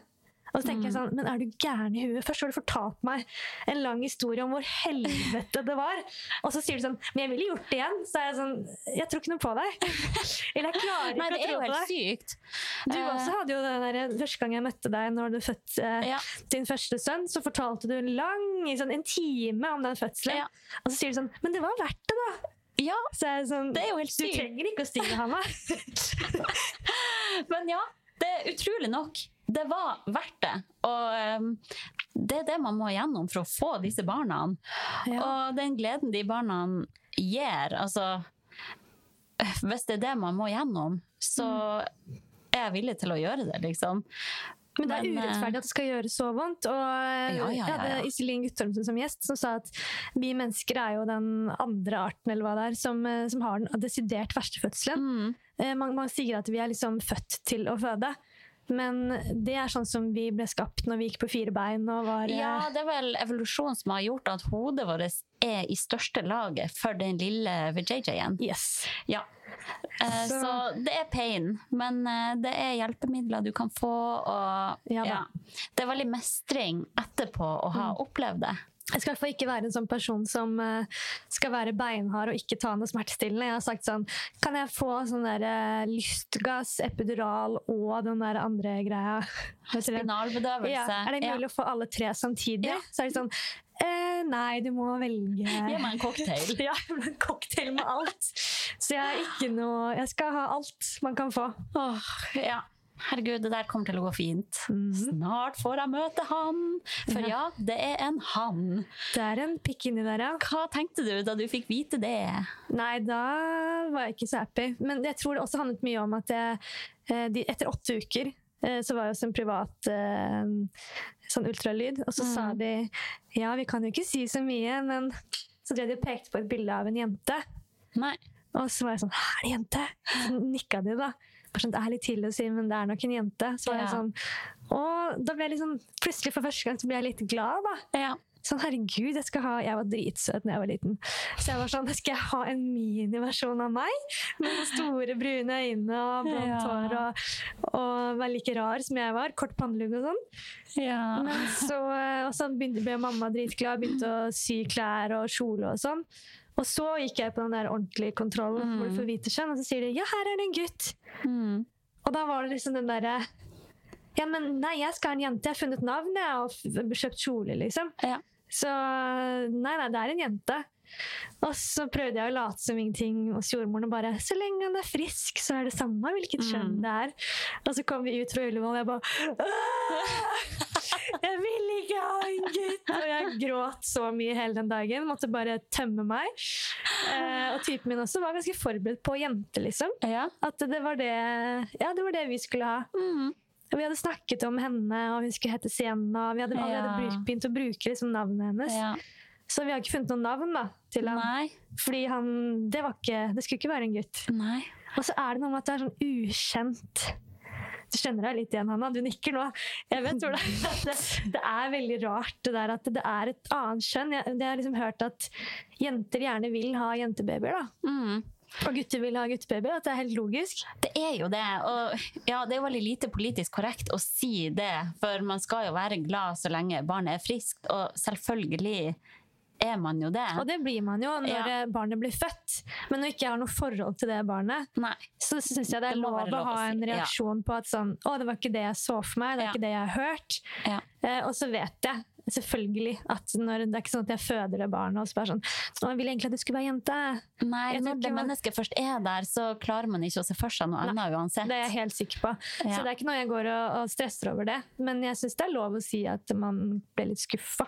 Og så tenker jeg sånn, men er du gæren i huet? Først har du fortalt meg en lang historie om hvor helvete det var. Og så sier du sånn, men jeg ville gjort det igjen. Så er jeg sånn, jeg tror ikke noe på deg. Eller jeg klarer ikke Nei, ikke det er å jo tro på helt sykt. Du Eh, også hadde jo den der, Første gang jeg møtte deg når du fødte eh, Ja. din første sønn, så fortalte du en lang, sånn, en time om den fødselen. Ja. Og så sier du sånn Men det var verdt det, da! Ja, er sånn, det er jo helt sykt. Du trenger ikke å stige, Hanna. Men ja, det er utrolig nok. Det var verdt det. Og ehm, det er det man må igjennom for å få disse barna. Ja. Og den gleden de barna gir, altså Hvis det er det man må gjennom, så er jeg villig til å gjøre det, liksom. Men det er eh, urettferdig at det skal gjøre så vondt. Og Ja, ja, ja, jeg hadde. Iselin Guttormsen som gjest, som sa at vi mennesker er jo den andre arten eller hva det er, som, eh, som har den desidert verste fødselen. Mm. Eh, Man, man sier at vi er liksom født til å føde. Men det er sånn som vi ble skapt når vi gikk på fire bein var eh, Ja, det er vel evolusjon som har gjort at hodet vårt er i største laget for den lille VJJ-en. Yes. Ja. Eh, Så- så det er pain, men eh, det er hjelpemidler du kan få, og Ja ja. Det er veldig mestring etterpå å ha Mm. opplevd det. Jeg skal i hvert fall ikke være en sånn person som eh, skal være beinhard og ikke ta noe smertestillende. Jeg har sagt sånn Kan jeg få sånn der eh, lystgass, epidural og den der andre greia? Spinalbedøvelse. Ja, er det mulig å få alle tre samtidig? Ja. Så er det sånn eh, Nei, du må velge Gi meg en cocktail. Ja, en cocktail med alt. Så jeg noe Jeg skal ha alt man kan få. Åh, ja. Herregud, det der kommer til å gå fint. Snart får jeg møte han. For ja, det er en han. Det er en pikk inni der, ja. Hva tenkte du da du fikk vite det? Nei, da var jeg ikke så happy. Men jeg tror det også handlet mye om at jeg, eh, de, etter åtte uker eh, så var jeg hos en privat eh, sånn ultralyd, og så sa de ja, vi kan jo ikke si så mye, men så drev de og pekte på et bilde av en jente. Nei. Og så var jeg sånn, er det jente? Så nikka de da. Det er litt tidlig å si, men det er nok en jente. Så var jeg sånn, og da ble jeg liksom, plutselig for første gang så ble jeg litt glad da. Ja. Sånn, herregud, jeg skal ha Jeg var dritsøt da jeg var liten. Så jeg var sånn, skal jeg ha en miniversjon av meg? Med store, brune øyne og blondt Ja. hår og, og være like rar som jeg var. Kort pannelugg og sånn. ja. Men så, og så begynte, ble mamma dritglad, begynte å sy klær og kjole og sånn. Og så gikk jeg på den der ordentlige kontrollen hvor du får vite kjønn, og så sier de ja, her er det en gutt. Mm. Og da var det liksom den derre ja, men nei, jeg skal ha en jente. Jeg har funnet navnet og kjøpt kjole, liksom. Ja. Så nei, nei, det er en jente. Og så prøvde jeg å late som ingenting hos jordmoren og bare Så lenge han er frisk, så er det samme hvilket kjønn det er. Og så kom vi ut fra Ullevål, og jeg bare Jeg vil ikke ha en gutt! Og jeg gråt så mye hele den dagen. Måtte bare tømme meg. Eh, og typen min også var ganske forberedt på jente, liksom. Ja. At det var det, ja, det, var det vi skulle ha. Mm. Vi hadde snakket om henne, og hun skulle hete Sienna. Vi hadde allerede Ja. begynt å bruke liksom, navnet hennes. ja. Så vi har ikke funnet noe navn da, til ham. Nei. Fordi han, det, var ikke, det skulle ikke være en gutt. Nei. Og så er det noe med at det er sånn ukjent. Du kjenner deg litt igjen, Hanna. Du nikker nå. Jeg vet hvor det, det, det er veldig rart det der at det er et annet kjønn. Jeg, jeg har liksom hørt at jenter gjerne vil ha jentebabyer, da. Mm. Og gutter vil ha guttebabyer. At det er helt logisk. Det er jo det. Og ja, det er jo veldig lite politisk korrekt å si det, for man skal jo være glad så lenge barnet er friskt, og selvfølgelig er man jo det. Og det blir man jo når Ja. eh, barnet blir født. Men når jeg ikke har noe forhold til det barnet, Nei. så syns jeg det er Det lov, lov, å ha en ja. reaksjon på at sånn Å, det var ikke det jeg så for meg. Det er Ja. ikke det jeg har hørt. Ja. Eh, og så vet jeg selvfølgelig at når, det er ikke sånn at jeg føder det barnet og så bare sånn Så jeg ville egentlig at du skulle være jente. Nei, når det mennesket først er der, så klarer man ikke å se for seg noe annet uansett. Det er jeg helt sikker på. Ja. Så det er ikke noe jeg går og, og stresser over det. Men jeg syns det er lov å si at man ble litt skuffa.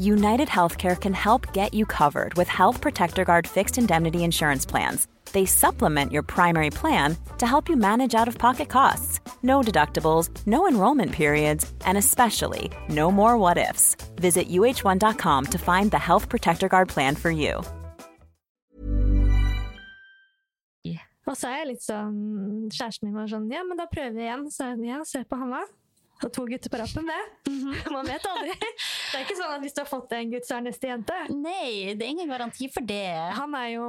United Healthcare can help get you covered with Health Protector Guard fixed indemnity insurance plans. They supplement your primary plan to help you manage out of pocket costs. No deductibles, no enrollment periods, and especially no more what ifs. Visit uh1.com to find the Health Protector Guard plan for you. Og så er jeg litt sånn Kjæresten var sånn Ja, men da prøver vi igjen. Så ja, på. Og to gutter på rappen, det. Man vet aldri. Det er ikke sånn at hvis du har fått en gutt, så er neste jente. Nei, det er ingen garanti for det. Han er jo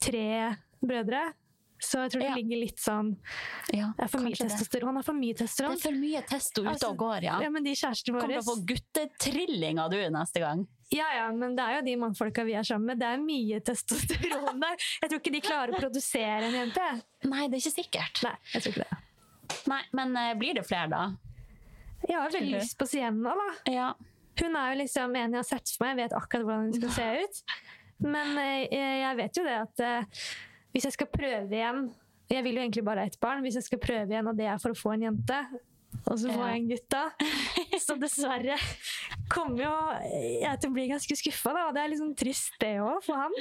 tre brødre, så jeg tror det Ja. ligger litt sånn Ja, Det er for mye det. testosteron. Han har for mye Det er for mye testo ute Altså, og går, ja. Ja, men de kjærestene Kommer til å få guttetrillinger du neste gang. Ja, ja, men det er jo de mannfolka vi er sammen med. Det er mye testosteron der. Jeg tror ikke de klarer å produsere en jente. Nei, det er ikke sikkert. Nei, jeg tror ikke det. Nei, men eh, blir det flere da? Jeg har veldig lyst på Sienna, da. Ja. Hun er jo liksom en jeg har sett for meg. Jeg vet akkurat hvordan hun skal se ut. Men eh, jeg vet jo det at eh, hvis jeg skal prøve igjen Jeg vil jo egentlig bare ha ett barn. Hvis jeg skal prøve igjen, og det er for å få en jente, og så får jeg en gutt da, så dessverre kommer jo jeg til å bli ganske skuffa. Og det er liksom trist, det òg, for han.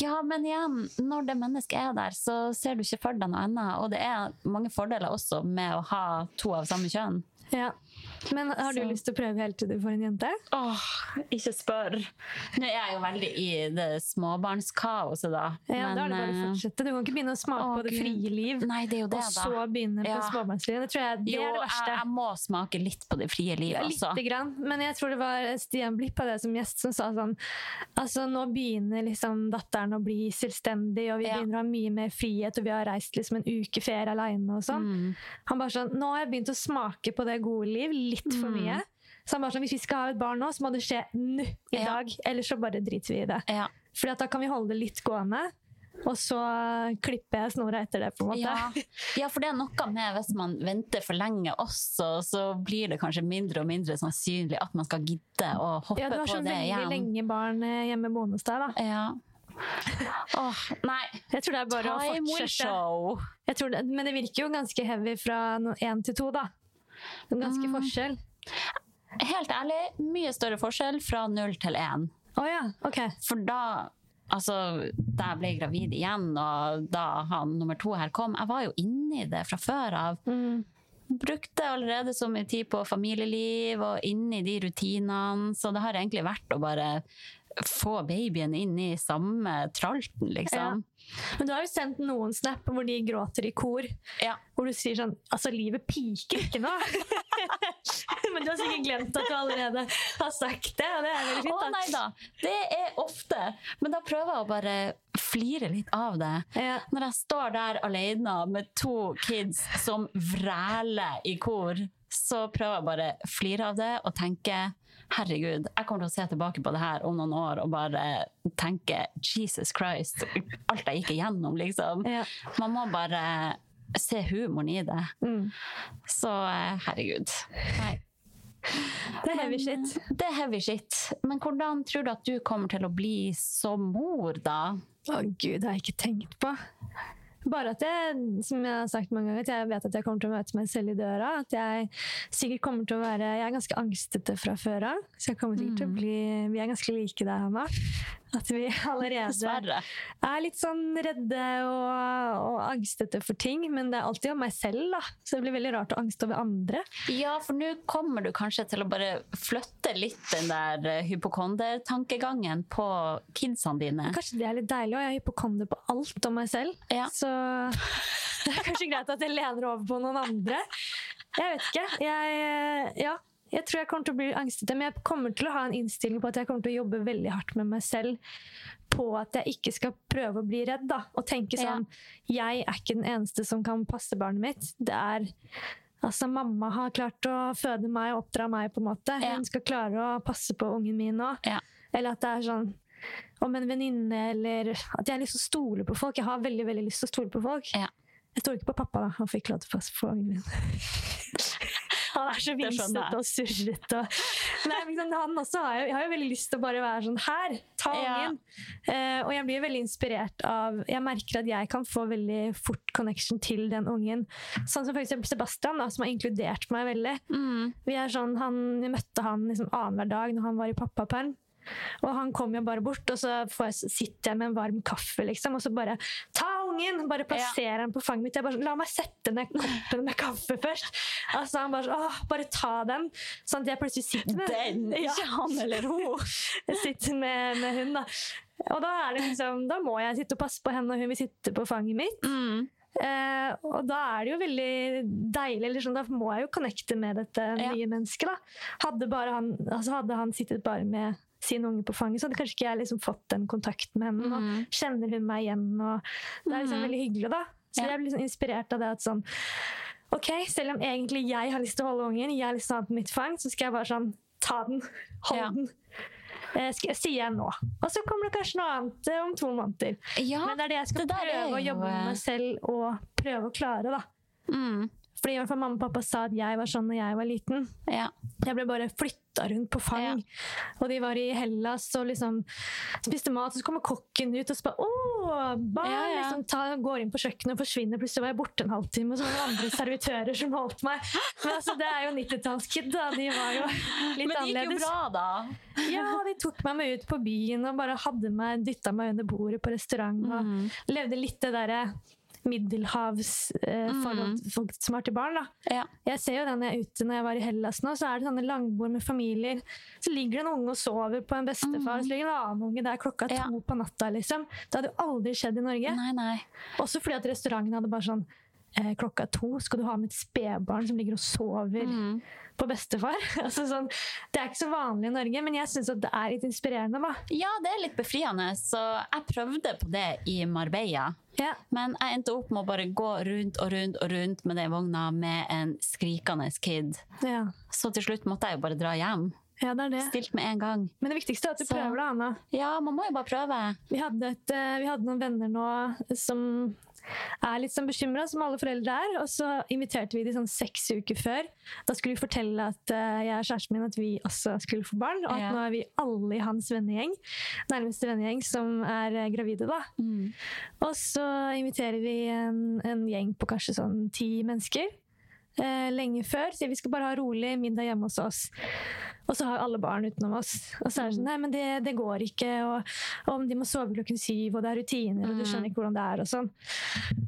ja, men igjen, når det mennesket er der, så ser du ikke for deg noe annet. Og det er mange fordeler også med å ha to av samme kjønn. Ja. Men har du Så- lyst til å prøve helt til du får en jente? Åh, ikke spør. Nå er jeg jo veldig i det småbarnskaoset, da. Ja, da er det bare å eh, fortsette. Du kan ikke begynne å smake Å, på det frie liv, Nei, det er jo det, og da. så begynne på Ja. småbarnslivet. Det tror jeg det jo, er det verste. Jeg, jeg må smake litt på det frie livet, Ja, altså. lite grann. Men jeg tror det var Stian Blipp av det som gjest som sa sånn Altså, nå begynner liksom datteren å bli selvstendig, og vi Ja. begynner å ha mye mer frihet, og vi har reist liksom en uke ferie aleine og sånn. Mm. Han bare sånn Nå har jeg begynt å smake på det gode liv litt for Mm. mye. Så han bare sånn Hvis vi skal ha et barn nå, så må det skje nå i Ja. dag. Ellers så bare driter vi i det. Ja. Fordi at da kan vi holde det litt gående. Og så klipper jeg snora etter det, på en måte. Ja. ja, for det er noe med hvis man venter for lenge også, så blir det kanskje mindre og mindre sannsynlig at man skal gidde å hoppe Ja, du har så veldig lenge barn eh, hjemme boende hos deg, da. Ja. Åh, nei. Jeg tror det er bare Time å fortsette. show. Jeg tror det, men det virker jo ganske heavy fra én til to, da. Ganske forskjell. Helt ærlig, mye større forskjell fra null til én. Oh, ja, okay. For da Altså, da jeg ble gravid igjen, og da han nummer to her kom, jeg var jo inni det fra før av. Mm. Brukte allerede så mye tid på familieliv og inni de rutinene, så det har egentlig vært å bare få babyen inn i samme tralten, liksom. Men du har jo sendt noen snap hvor de gråter i kor. Ja. Hvor du sier sånn Altså, livet piker ikke nå! men du har sikkert glemt at du allerede har sagt det, og det er veldig Å nei da, det er ofte. Men da prøver jeg å bare flire litt av det. Ja. Når jeg står der alene med to kids som vræler i kor, så prøver jeg bare å flire av det og tenke Herregud, jeg kommer til å se tilbake på det her om noen år og bare tenke Jesus Christ, alt jeg gikk igjennom, liksom. Ja. Man må bare se humoren i det. Mm. Så eh, herregud. Nei. Det er heavy shit. Det er heavy shit. Men hvordan tror du at du kommer til å bli som mor, da? Å gud, det har jeg ikke tenkt på. Bare at jeg, som jeg har sagt mange ganger, at jeg vet at jeg kommer til å møte meg selv i døra. At jeg sikkert kommer til å være Jeg er ganske angstete fra før av. Så jeg kommer sikkert til å bli Vi er ganske like deg, Hanna. At vi allerede er litt sånn redde og, og angstete for ting. Men det er alltid om meg selv, da. Så det blir veldig rart å angste over andre. Ja, for nå kommer du kanskje til å bare flytte litt den der eh, hypokondertankegangen på kidsene dine. Kanskje det er litt deilig, og jeg er hypokonder på alt om meg selv. Ja. Så det er kanskje greit at jeg lener over på noen andre. Jeg vet ikke. Jeg, eh, ja, jeg tror jeg kommer til å bli angstete, men jeg kommer til å ha en innstilling på at jeg kommer til å jobbe veldig hardt med meg selv på at jeg ikke skal prøve å bli redd, da. Og tenke Ja. sånn Jeg er ikke den eneste som kan passe barnet mitt. Det er Altså, mamma har klart å føde meg og oppdra meg, på en måte. Ja. Hun skal klare å passe på ungen min òg. Ja. Eller at det er sånn om en venninne, eller at jeg har lyst til å stole på folk. Jeg har veldig veldig lyst til å stole på folk. Ja. Jeg stoler ikke på pappa, da. Han fikk lov til å passe på ungen min. Han er så Det vimsete og surrete. Og Nei, sånn, han også har jo, har jo veldig lyst til å bare være sånn Her! Ta Ja. ungen! Eh, og jeg blir veldig inspirert av Jeg merker at jeg kan få veldig fort connection til den ungen. Sånn som eksempel Sebastian, da, som har inkludert meg veldig. Mm. Vi er sånn, han, jeg møtte han liksom annenhver dag når han var i pappaperm. Og han kom jo bare bort, og så får jeg, sitter jeg med en varm kaffe, liksom, og så bare Ta ungen! Bare plasserer han på fanget mitt. Jeg bare sånn, La meg sette ned koppen med kaffe først. Altså Han bare sånn Åh, bare ta den! Sånn at jeg plutselig sitter med Den, Ja. ikke han eller hun. Jeg sitter med, med hun, da. Og da er det liksom Da må jeg sitte og passe på henne, og hun vil sitte på fanget mitt. Mm. Eh, og da er det jo veldig deilig. Sånn, da må jeg jo connecte med dette Ja. nye mennesket. da. Hadde, bare han, altså hadde han sittet bare med sin unge på fanget, så hadde kanskje ikke jeg liksom fått den kontakten med henne. Mm. Og kjenner hun meg igjen, og det er liksom Mhm. veldig hyggelig, da. Så Ja. jeg blir liksom inspirert av det at sånn Ok, selv om egentlig jeg har lyst til å holde ungen, jeg har lyst til å ha den på mitt fang, så skal jeg bare sånn Ta den. Hold Ja. den. Eh, sier jeg nå. Og så kommer det kanskje noe annet eh, om to måneder. Ja, Men det er det jeg skal det prøve å jobbe med eh, selv og prøve å klare. da. mm. Fordi i hvert fall Mamma og pappa sa at jeg var sånn da jeg var liten. ja. Jeg ble bare flytta rundt på fang. Og de var i Hellas og liksom spiste mat, og så kommer kokken ut og bare Å, barn! Ja, ja. Liksom, ta, går inn på kjøkkenet og forsvinner. Plutselig var jeg borte en halvtime, og så var det andre servitører som holdt meg. Men altså, det er jo 90-tallskid, da. De var jo litt annerledes. Men det gikk jo bra, da. Ja, de tok meg med ut på byen og bare hadde meg, dytta meg under bordet på restaurant. Og Mm. levde litt det derre middelhavsforhold eh, forhold folk som har til barn. da. Ja. Jeg ser jo det når jeg er ute når jeg var i Hellas nå, så er det sånne langbord med familier. Så ligger det en unge og sover på en bestefar, så ligger en annen unge der klokka Ja. to på natta. liksom. Det hadde jo aldri skjedd i Norge. Nei, nei. Også fordi at restauranten hadde bare sånn Klokka to skal du ha med et spedbarn som ligger og sover Mm. på bestefar. altså sånn, Det er ikke så vanlig i Norge, men jeg syns det er litt inspirerende. da. Ja, det er litt befriende. Så jeg prøvde på det i Marbella. Ja. Men jeg endte opp med å bare gå rundt og rundt og rundt med den vogna med en skrikende kid. Ja. Så til slutt måtte jeg jo bare dra hjem. ja, det er det. Stilt med en gang. Men det viktigste er at du Så- prøver det, Anna. Ja, man må jo bare prøve. Vi hadde, et, eh, vi hadde noen venner nå som er litt sånn bekymra, som alle foreldre er. Og så inviterte vi de sånn seks uker før. Da skulle vi fortelle at uh, jeg og kjæresten min at vi også skulle få barn. Og at Ja. nå er vi alle i hans vennegjeng, nærmeste vennegjeng, som er uh, gravide. da. Mm. Og så inviterer vi en, en gjeng på kanskje sånn ti mennesker. Eh, lenge før. Sier vi skal bare ha rolig middag hjemme hos oss. Og så har alle barn utenom oss. Og så er det sånn Nei, men det, det går ikke. Og, og om de må sove klokken syv, og det er rutiner, og du skjønner ikke hvordan det er, og sånn.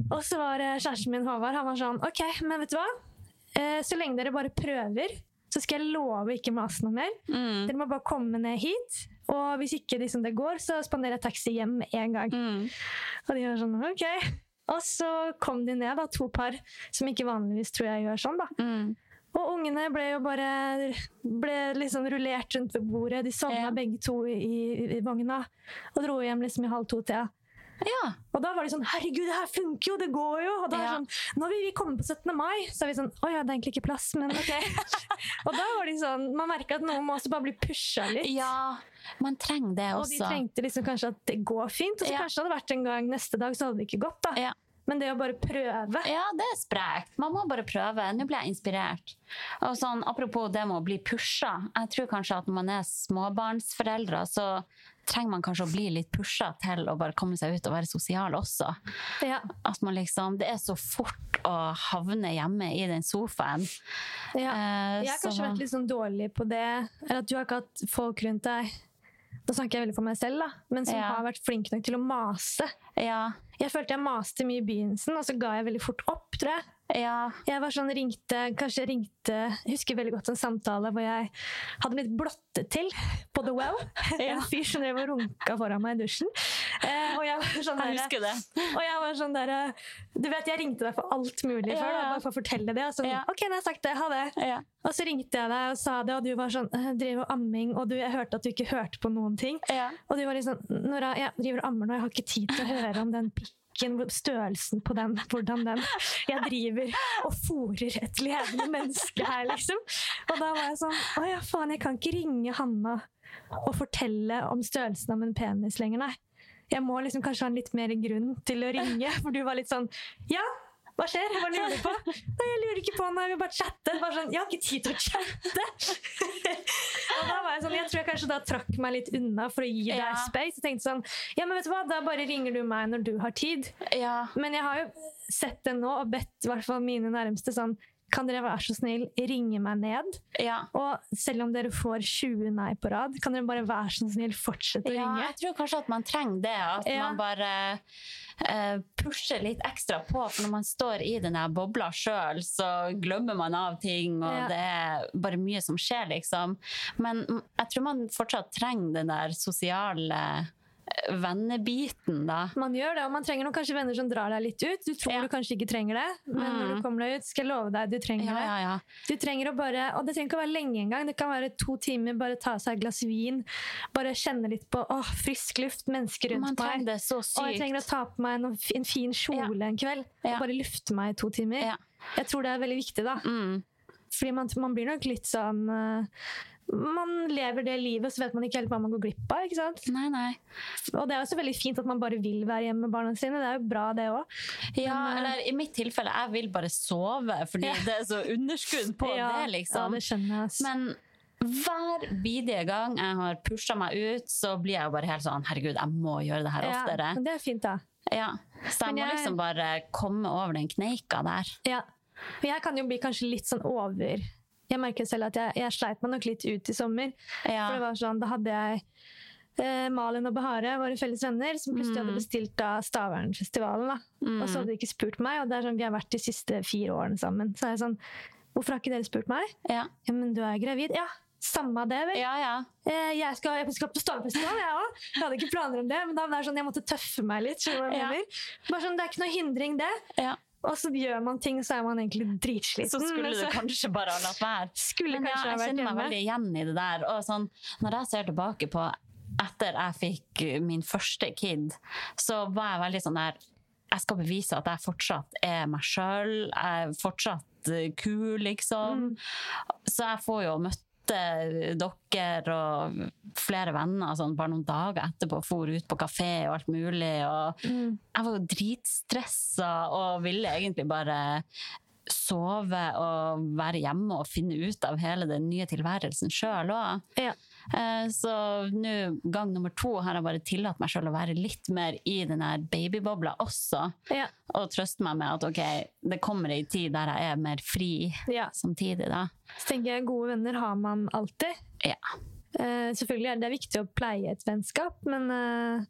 Og så var eh, kjæresten min Håvard han var sånn OK, men vet du hva? Eh, så lenge dere bare prøver, så skal jeg love ikke mase noe mer. Mm. Dere må bare komme ned hit. Og hvis ikke liksom det går, så spanderer jeg taxi hjem med en gang. Mm. Og de var sånn, ok. Og så kom de ned, da, to par, som ikke vanligvis tror jeg gjør sånn. da. Mm. Og ungene ble jo bare ble liksom rullert rundt ved bordet. De sovna Ja. begge to i, i, vogna og dro hjem liksom i halv to-tida. Ja. Og da var de sånn 'herregud, det her funker jo, det går jo'. Og da Ja. sånn 'nå vil vi komme på 17. mai'. Så er vi sånn 'å ja, det er egentlig ikke plass', men ok. og da var de sånn Man merker at noen må også bare bli pusha litt. ja, man trenger det også. Og de trengte liksom kanskje at det går fint. Og så Ja. kanskje det hadde vært en gang neste dag, så hadde det ikke gått. da. Ja. Men det å bare prøve Ja, det er sprekt. Man må bare prøve. Nå ble jeg inspirert. Og sånn, apropos det med å bli pusha. Jeg tror kanskje at når man er småbarnsforeldre, så trenger man kanskje å bli litt pusha til å bare komme seg ut og være sosial også. Ja. At man liksom, Det er så fort å havne hjemme i den sofaen. ja. Eh, Jeg har kanskje så- vært litt sånn dårlig på det. Eller at du har ikke hatt folk rundt deg Da snakker jeg veldig for meg selv, da. Men som Ja. har vært flink nok til å mase. Ja, Jeg følte jeg maste mye i begynnelsen, og så ga jeg veldig fort opp, tror jeg. Ja, Jeg var sånn, ringte, kanskje ringte Jeg husker veldig godt en samtale hvor jeg hadde blitt blottet til på The Well. En fyr som drev og runka foran meg i dusjen. Eh, og jeg var sånn jeg der- husker det. Og jeg var sånn der, Du vet, jeg ringte deg for alt mulig Ja, før, da, bare for å fortelle det. Og sånn, Ja. ok, nå har jeg sagt det, ha det. Ja. Og så ringte jeg deg og sa det, og du var sånn «Eh, driver og amming, og du, jeg hørte at du ikke hørte på noen ting. Ja. Og du var litt sånn Nora, jeg driver og ammer nå, jeg har ikke tid til å høre om den pikken, hvor- størrelsen på den, hvordan den Jeg driver og fòrer et levende menneske her, liksom. Og da var jeg sånn Å ja, faen, jeg kan ikke ringe Hanna og fortelle om størrelsen av en penis lenger, nei. Jeg må liksom kanskje ha en litt mer grunn til å ringe, for du var litt sånn Ja, Hva skjer? Hva lurer du på? Nei, jeg lurer ikke på noe, jeg vil bare chatte. Bare sånn, jeg har ikke tid til å chatte! og da var jeg sånn, jeg tror jeg kanskje da trakk meg litt unna for å gi deg Ja. space. Jeg tenkte sånn, ja, men vet du hva, da bare ringer du meg når du har tid. Ja. Men jeg har jo sett det nå og bedt i hvert fall mine nærmeste sånn Kan dere være så snill ringe meg ned? ja. Og selv om dere får 20 nei på rad, kan dere bare være så snill fortsette å Ja, ringe? jeg tror kanskje at man trenger det. At Ja. man bare uh, pusher litt ekstra på. For når man står i den bobla sjøl, så glemmer man av ting, og det er bare mye som skjer, liksom. Men jeg tror man fortsatt trenger den der sosiale vennebiten, da. Man gjør det, og man trenger noen kanskje venner som drar deg litt ut. Du tror Ja. du kanskje ikke trenger det, men når du kommer deg ut, skal jeg love deg, du trenger Ja, ja, det. Du trenger å bare, og det trenger ikke å være lenge engang, det kan være to timer, bare ta seg et glass vin, bare kjenne litt på åh, frisk luft, mennesker rundt Man meg. det så sykt. Og jeg trenger å ta på meg en, en fin kjole en kveld, og bare lufte meg i to timer. Jeg tror det er veldig viktig da. Mm. Fordi man, man blir nok litt sånn eh, Man lever det livet, så vet man ikke helt hva man går glipp av. ikke sant? Nei, nei. Og det er også veldig fint at man bare vil være hjemme med barna sine. Det er jo bra, det òg. Ja, eh, eller i mitt tilfelle, jeg vil bare sove, fordi Ja. det er så underskudd på det, liksom. Ja, det skjønner jeg. Men hver bidige gang jeg har pusha meg ut, så blir jeg jo bare helt sånn Herregud, jeg må gjøre det her ja, oftere. Ja, det er fint, da. Ja. Så jeg jeg må liksom bare komme over den kneika der. Ja. Men jeg kan jo bli kanskje litt sånn over Jeg merker selv at jeg, jeg sleit meg nok litt ut i sommer. Ja. For det var sånn, Da hadde jeg eh, Malin og Bahare, våre felles venner, som plutselig hadde bestilt da Stavernfestivalen. da. Og så hadde de ikke spurt meg, og det er sånn, vi har vært de siste fire årene sammen. Så er jeg sånn Hvorfor har ikke dere spurt meg? Ja. Ja, men du er gravid. Ja, samme det, vel. ja, ja. Eh, Jeg skal, jeg skal på Stavernfestivalen, jeg òg. Jeg hadde ikke planer om det, men da var det sånn, jeg måtte tøffe meg litt. jeg Ja. Bare sånn, Det er ikke noe hindring, det. Og så gjør man ting, så er man egentlig dritsliten. Så skulle du kanskje bare ha latt være. skulle Men ja, ha vært hjemme. jeg kjenner meg veldig igjen i det der. Og sånn, når jeg ser tilbake på etter jeg fikk min første kid, så var jeg veldig sånn der Jeg skal bevise at jeg fortsatt er meg sjøl. Jeg er fortsatt eh, kul, liksom. Så jeg får jo møtte dere og flere venner sånn, bare noen dager etterpå. For ut på kafé og alt mulig. Og jeg var jo dritstressa og ville egentlig bare sove og være hjemme og finne ut av hele den nye tilværelsen sjøl òg. Ja. Så nå, gang nummer to, har jeg bare tillatt meg sjøl å være litt mer i den her babybobla også. Ja. Og trøste meg med at ok, det kommer ei tid der jeg er mer fri Ja. samtidig, da. Så tenker jeg gode venner har man alltid. Ja. Eh, selvfølgelig er det viktig å pleie et vennskap, men, eh,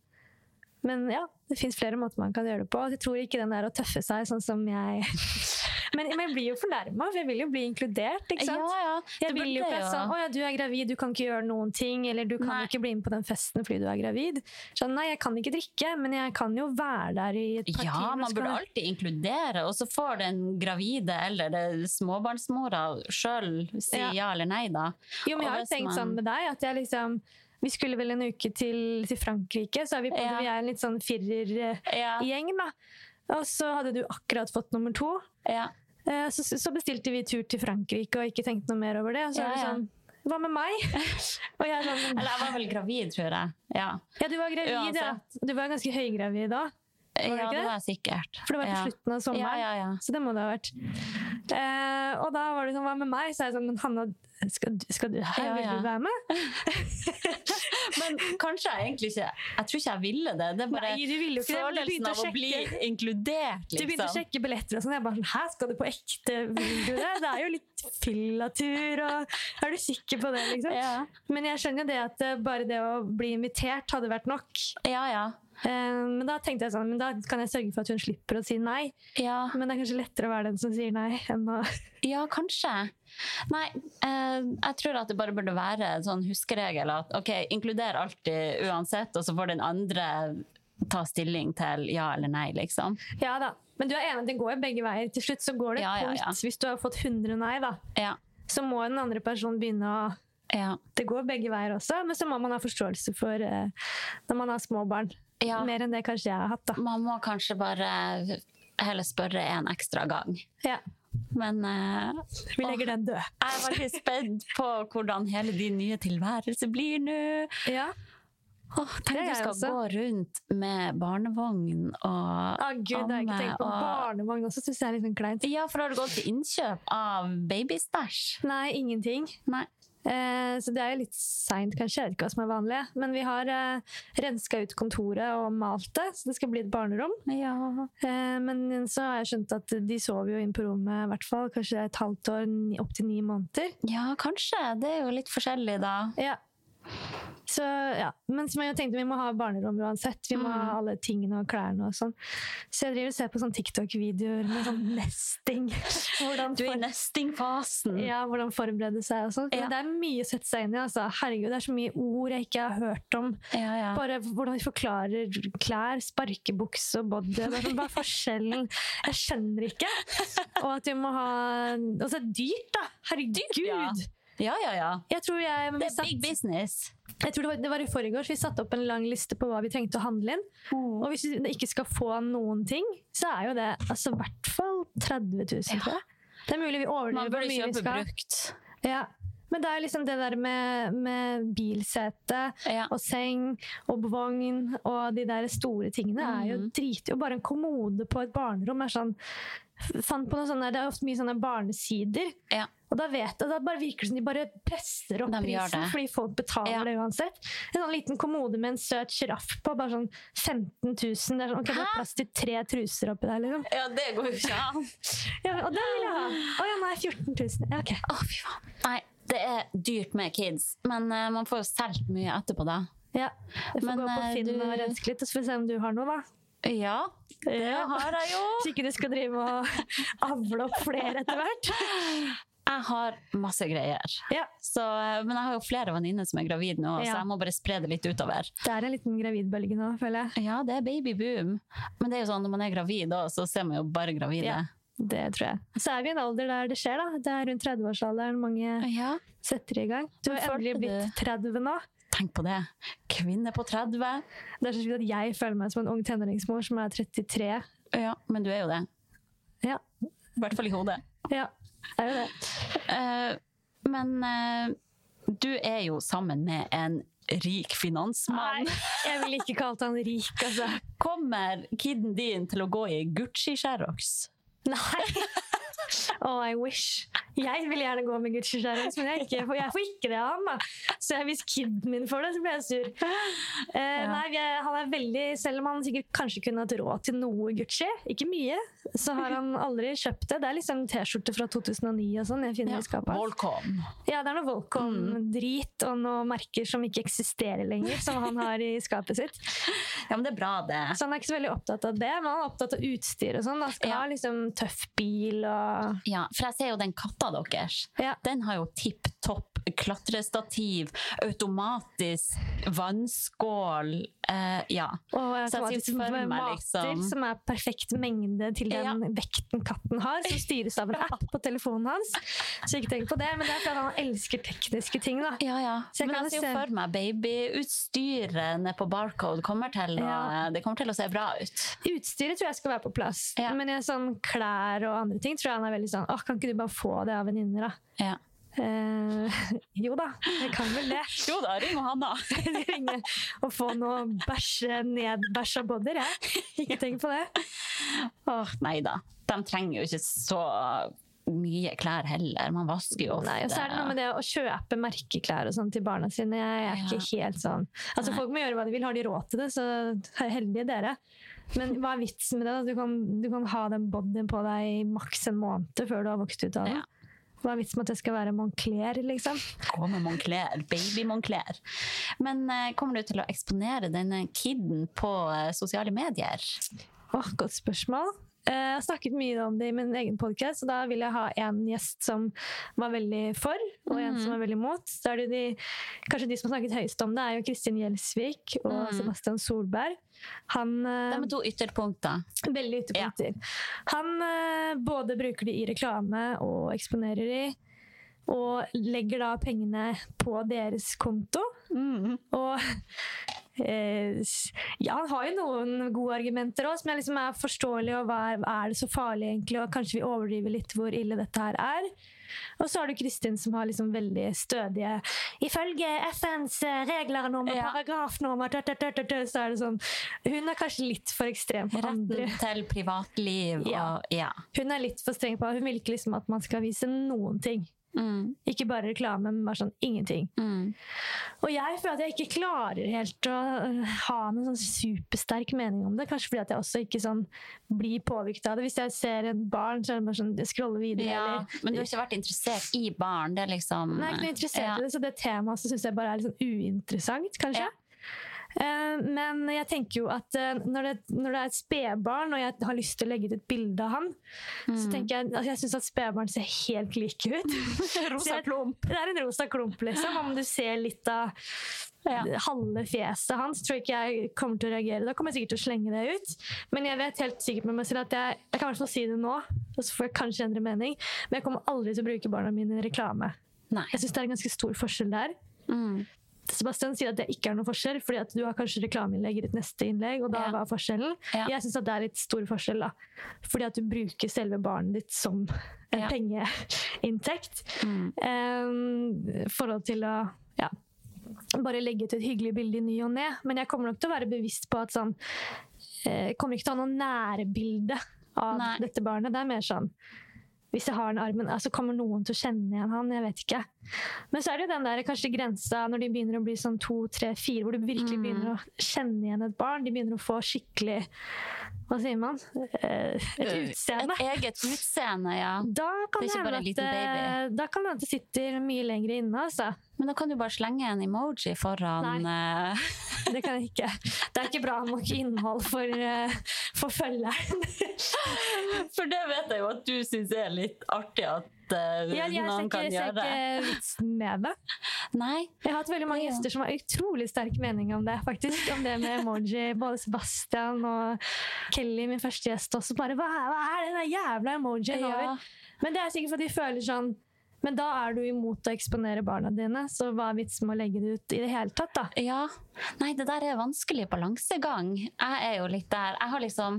men ja, det fins flere måter man kan gjøre det på. Jeg tror ikke den der å tøffe seg, sånn som jeg Men, men jeg blir jo fornærma, for jeg vil jo bli inkludert. ikke sant? Ja, ja. Jeg vil jo ikke sånn 'Å ja, du er gravid, du kan ikke gjøre noen ting', eller 'du kan Nei. ikke bli med på den festen fordi du er gravid'. Sånn, nei, jeg kan ikke drikke, men jeg kan jo være der i et par Ja, timer. man burde alltid inkludere, og så får den gravide eller det småbarnsmora sjøl si Ja. ja. eller nei, da. Jo, men jeg har jo tenkt man- sånn med deg at jeg liksom Vi skulle vel en uke til, til Frankrike, så er vi på Ja. vi er en litt sånn firergjeng, Ja. da. Og så hadde du akkurat fått nummer to. Ja. Eh, Så, så bestilte vi tur til Frankrike og ikke tenkte noe mer over det. Og så Ja, er det sånn Hva med meg? og jeg sånn Eller jeg var vel gravid, tror jeg. Ja, Ja, du var gravid, ja. Du var ganske høygravid da. Det ja det det? var sikkert. For det var på ja. slutten av sommeren. Ja, ja, ja. Så det må det ha vært. Eh, og da var det sånn, hva med meg? Så er jeg sånn, men Hanna, skal, du- skal du her? Vil du være med? Men kanskje jeg egentlig ikke Jeg tror ikke jeg ville det. Det er bare Nei, ville ikke det, men du følelsen av å av å bli inkludert, liksom. Du begynte å liksom. sjekke billetter og sånn. Jeg bare sånn, hæ, skal du på ekte? Vil du det? Det er jo litt fillatur, og er du sikker på det, liksom? Ja. Men jeg skjønner jo det at eh, bare det å bli invitert hadde vært nok. ja, ja. Eh, men da tenkte jeg sånn, men da kan jeg sørge for at hun slipper å si nei. Ja. Men det er kanskje lettere å være den som sier nei, enn å Ja, kanskje. Nei, eh, jeg tror at det bare burde være en sånn huskeregel at ok, inkluder alltid uansett, og så får den andre ta stilling til ja eller nei, liksom. Ja da. Men du er enig, det går jo begge veier. Til slutt så går det et Ja, punkt. ja. Hvis du har fått 100 nei, da, Ja. så må den andre personen begynne å Ja. Det går begge veier også, men så må man ha forståelse for eh, når man har små barn. Ja. Mer enn det kanskje jeg har hatt, da. Man må kanskje bare heller spørre en ekstra gang. Ja. Men uh, Vi legger den død. jeg er veldig spent på hvordan hele din nye tilværelse blir nå. Ja. Åh, tenk du skal også. gå rundt med barnevogn og amme. Å gud, har jeg ikke tenkt på. og- Barnevogn også syns jeg er litt sånn kleint. Ja, for har du gått til innkjøp av babystæsj? Nei, ingenting. Nei. Eh, så det er jo litt seint, kanskje. Jeg vet ikke hva som er vanlig. Men vi har eh, renska ut kontoret og malt det, så det skal bli et barnerom. Ja. Eh, men så har jeg skjønt at de sover jo inn på rommet i hvert fall kanskje et halvt år, opptil opp til ni måneder. ja, kanskje. Det er jo litt forskjellig, da. Ja. Så, ja. Men som jeg tenkte, vi må ha barnerom uansett. Vi må ha alle tingene og klærne og sånn. Så jeg driver og ser på sånn TikTok-videoer med sånn nesting. Hvordan Du er i nesting-fasen. ja, hvordan forberede seg og sånn. Ja. Det er mye å sette seg inn i. Altså. Herregud, det er så mye ord jeg ikke har hørt om. Ja, ja. Bare hvordan vi forklarer klær, sparkebukse og body. Det er sånn, er forskjellen? Jeg skjønner ikke. Og at vi må ha Og så er det dyrt, da! Herregud! ja. Ja, ja, ja. Jeg tror, jeg, Det er satt, big business. jeg tror det, var, det var i forgårs vi satte opp en lang liste på hva vi trengte å handle inn. Mm. Og hvis vi ikke skal få noen ting, så er jo det altså, i hvert fall 30 000, tror jeg. Det er mulig vi overdriver hvor mye vi skal. brukt. Ja. Men det er liksom det der med, med bilsete Ja. og seng og vogn og de der store tingene er jo Mhm. Og bare en kommode på et barnerom er sånn Fant på noe sånne, Det er ofte mye sånne barnesider. Ja. Og da vet jeg, da bare virker det som de bare presser opp De prisen, fordi folk betaler Ja. det uansett. En sånn liten kommode med en søt sjiraff på, bare sånn 15 000. Det er sånn, ok, det er plass til tre truser oppi der, liksom. Ja, det går jo ikke an. Ja, og den vil jeg ha! Å ja, nei, 14 000. Ja, ok. Å, fy faen. Nei, det er dyrt med kids, men uh, man får jo solgt mye etterpå, da. Ja. Jeg får Men, gå på eh, Finn du- og renske litt, og så får vi se om du har noe, da. Ja, det har jeg jo. Så ikke du skal drive og avle opp flere etter hvert. Jeg har masse greier. Ja. Så, men jeg har jo flere venninner som er gravide nå, Ja. så jeg må bare spre det litt utover. Det er en liten gravidbølge nå, føler jeg. Ja, det er babyboom. Men det er jo sånn, når man er gravid så ser man jo bare gravide. Ja. Det tror jeg. Så er vi i en alder der det skjer, da. Det er rundt 30-årsalderen mange Ja, setter i gang. Du har endelig blitt 30 nå. Tenk på det. Kvinne på 30. Det er så sjukt at jeg føler meg som en ung tenåringsmor som er 33. Ja, men du er jo det. Ja, I hvert fall i hodet. ja. jeg er jo det. Uh, men uh, du er jo sammen med en rik finansmann. Nei, jeg ville ikke kalt han rik, altså. Kommer kiden din til å gå i Gucci Xerox? Nei. Oh, I wish. Jeg vil gjerne gå med Gucci Charles, men jeg, ikke, jeg får ikke det av ham. da. Så hvis kiden min får det, så blir jeg sur. Eh, Nei, vi er, han er veldig, Selv om han sikkert kanskje kunne hatt råd til noe Gucci, ikke mye, så har han aldri kjøpt det. Det er liksom T-skjorte fra 2009 og sånn jeg finner i skapet. Volcom. Ja, det er noe Volcom-drit og noen merker som ikke eksisterer lenger, som han har i skapet sitt. Ja, men det er bra, det. Så han er ikke så veldig opptatt av det, men han er opptatt av utstyr og sånn. Han skal Ja. ha liksom tøff bil og Ja, for jeg ser jo den katta deres. Ja. Den har jo tipp topp klatrestativ, automatisk vannskål. Eh, ja. Og automatisk mater liksom- som er perfekt mengde til den Ja. vekten katten har, som styres av en app på telefonen hans. Så ikke tenk på det, men det er fordi han elsker tekniske ting. da. Ja, ja. Så jeg Men kan jeg ser jo for meg babyutstyret nede på Barcode kommer til, å, Ja. det kommer til å se bra ut. Utstyret tror jeg skal være på plass, men sånn klær og andre ting tror jeg han er veldig sånn Åh, kan ikke du bare få det av venninner, da? Ja. Eh, jo da, jeg kan vel det. Jo da, ring han, da. Ringe og få noe bæsje nedbæsja bodder, jeg. Ikke tenk på det. Åh, nei da. De trenger jo ikke så mye klær heller. Man vasker jo ofte. Nei, og så er det noe med det å kjøpe merkeklær og sånn til barna sine. Jeg er ikke helt sånn Altså. Folk må gjøre hva de vil. Har de råd til det, så heldige dere. Men hva er vitsen med det? Du kan, du kan ha den bodyen på deg i maks en måned før du har vokst ut av det. Ja. Hva er vitsen med at det skal være Moncler, liksom? Gå med Moncler, baby Moncler. Men uh, kommer du til å eksponere denne kiden på uh, sosiale medier? Åh, godt spørsmål. Eh, Jeg har snakket mye om det i min egen podkast, og da vil jeg ha en gjest som var veldig for, og en mm. som var veldig mot. Da er det de, kanskje de som har snakket høyest om det, er jo Kristin Gjelsvik og mm. Sebastian Solberg. Han eh, De er to ytterpunkter. Veldig ytterpunkter. Han eh, både bruker de i reklame og eksponerer de, og legger da pengene på deres konto. Og eh, Ja, han har jo noen gode argumenter òg, som er, liksom er forståelige, og hva er, er det så farlig egentlig, og kanskje vi overdriver litt hvor ille dette her er. Og så har du Kristin som har liksom veldig stødige Ifølge FNs regler reglernormer, Ja. paragrafnormer, så er det sånn Hun er kanskje litt for ekstrem andre. Retten til privatliv Ja. ja. Hun er litt for streng på Hun vil ikke liksom at man skal vise noen ting. Mm, Ikke bare reklame, men bare sånn ingenting. mm. Og jeg føler at jeg ikke klarer helt å øh, ha noen sånn supersterk mening om det. Kanskje fordi at jeg også ikke sånn blir påvirket av det. Hvis jeg ser en barn, så er det bare sånn jeg scroller videre. ja. eller Men du har ikke vært interessert i barn? Det er liksom Nei, jeg er ikke interessert ja. i det, så det temaet syns jeg bare er litt sånn uinteressant, kanskje. Ja. Eh, men jeg tenker jo at eh, når, det, når det er et spedbarn, og jeg har lyst til å legge ut et bilde av han, Mm. så tenker jeg altså jeg syns at spedbarn ser helt like ut. Rosa klump. Det er en rosa klump, liksom. Om du ser litt av Ja. halve fjeset hans, tror jeg ikke jeg kommer til å reagere. Da kommer jeg sikkert til å slenge det ut. Men jeg vet helt sikkert med meg selv at jeg, jeg kan i hvert fall si det nå, og så får jeg kanskje endre mening, men jeg kommer aldri til å bruke barna mine i reklame. Nei. Jeg syns det er en ganske stor forskjell der. Mm. Sebastian sier at det ikke er noen forskjell, fordi at du har kanskje reklameinnlegg i ditt neste innlegg, og da Ja. hva er forskjellen? Ja. Jeg syns det er litt stor forskjell, da. Fordi at du bruker selve barnet ditt som en Ja. pengeinntekt. Mm. Um, forhold til å ja, bare legge ut et hyggelig bilde i ny og ne. Men jeg kommer nok til å være bevisst på at sånn eh, Jeg kommer ikke til å ha noe nærbilde av Nei. dette barnet. Det er mer sånn hvis jeg har den armen, altså kommer noen til å kjenne igjen han? Jeg vet ikke. Men så er det jo den der kanskje grensa når de begynner å bli sånn to, tre, fire, hvor du virkelig Mm. begynner å kjenne igjen et barn. De begynner å få skikkelig Hva sier man? Eh, Et utseende. Et eget utseende, ja. Da kan Det ikke hende at, eh, Da kan det det sitter mye lenger inne, altså. Men da kan du bare slenge en emoji foran Nei, Det kan jeg ikke. Det er ikke bra nok innhold for, for følgeren. For det vet jeg jo at du syns er litt artig at eh, ja, jeg noen kan ser ikke vitsen med det. Nei. Jeg har hatt veldig mange gjester som har utrolig sterk mening om det. faktisk, Om det med emoji. Både Sebastian og Kelly, min første gjest, også bare Hva, hva er den der jævla emojien Ja. over? Men det er sikkert fordi de føler sånn Men da er du imot å eksponere barna dine, så hva er vitsen med å legge det ut i det hele tatt, da? Ja. Nei, det der er vanskelig balansegang. Jeg er jo litt der. Jeg har liksom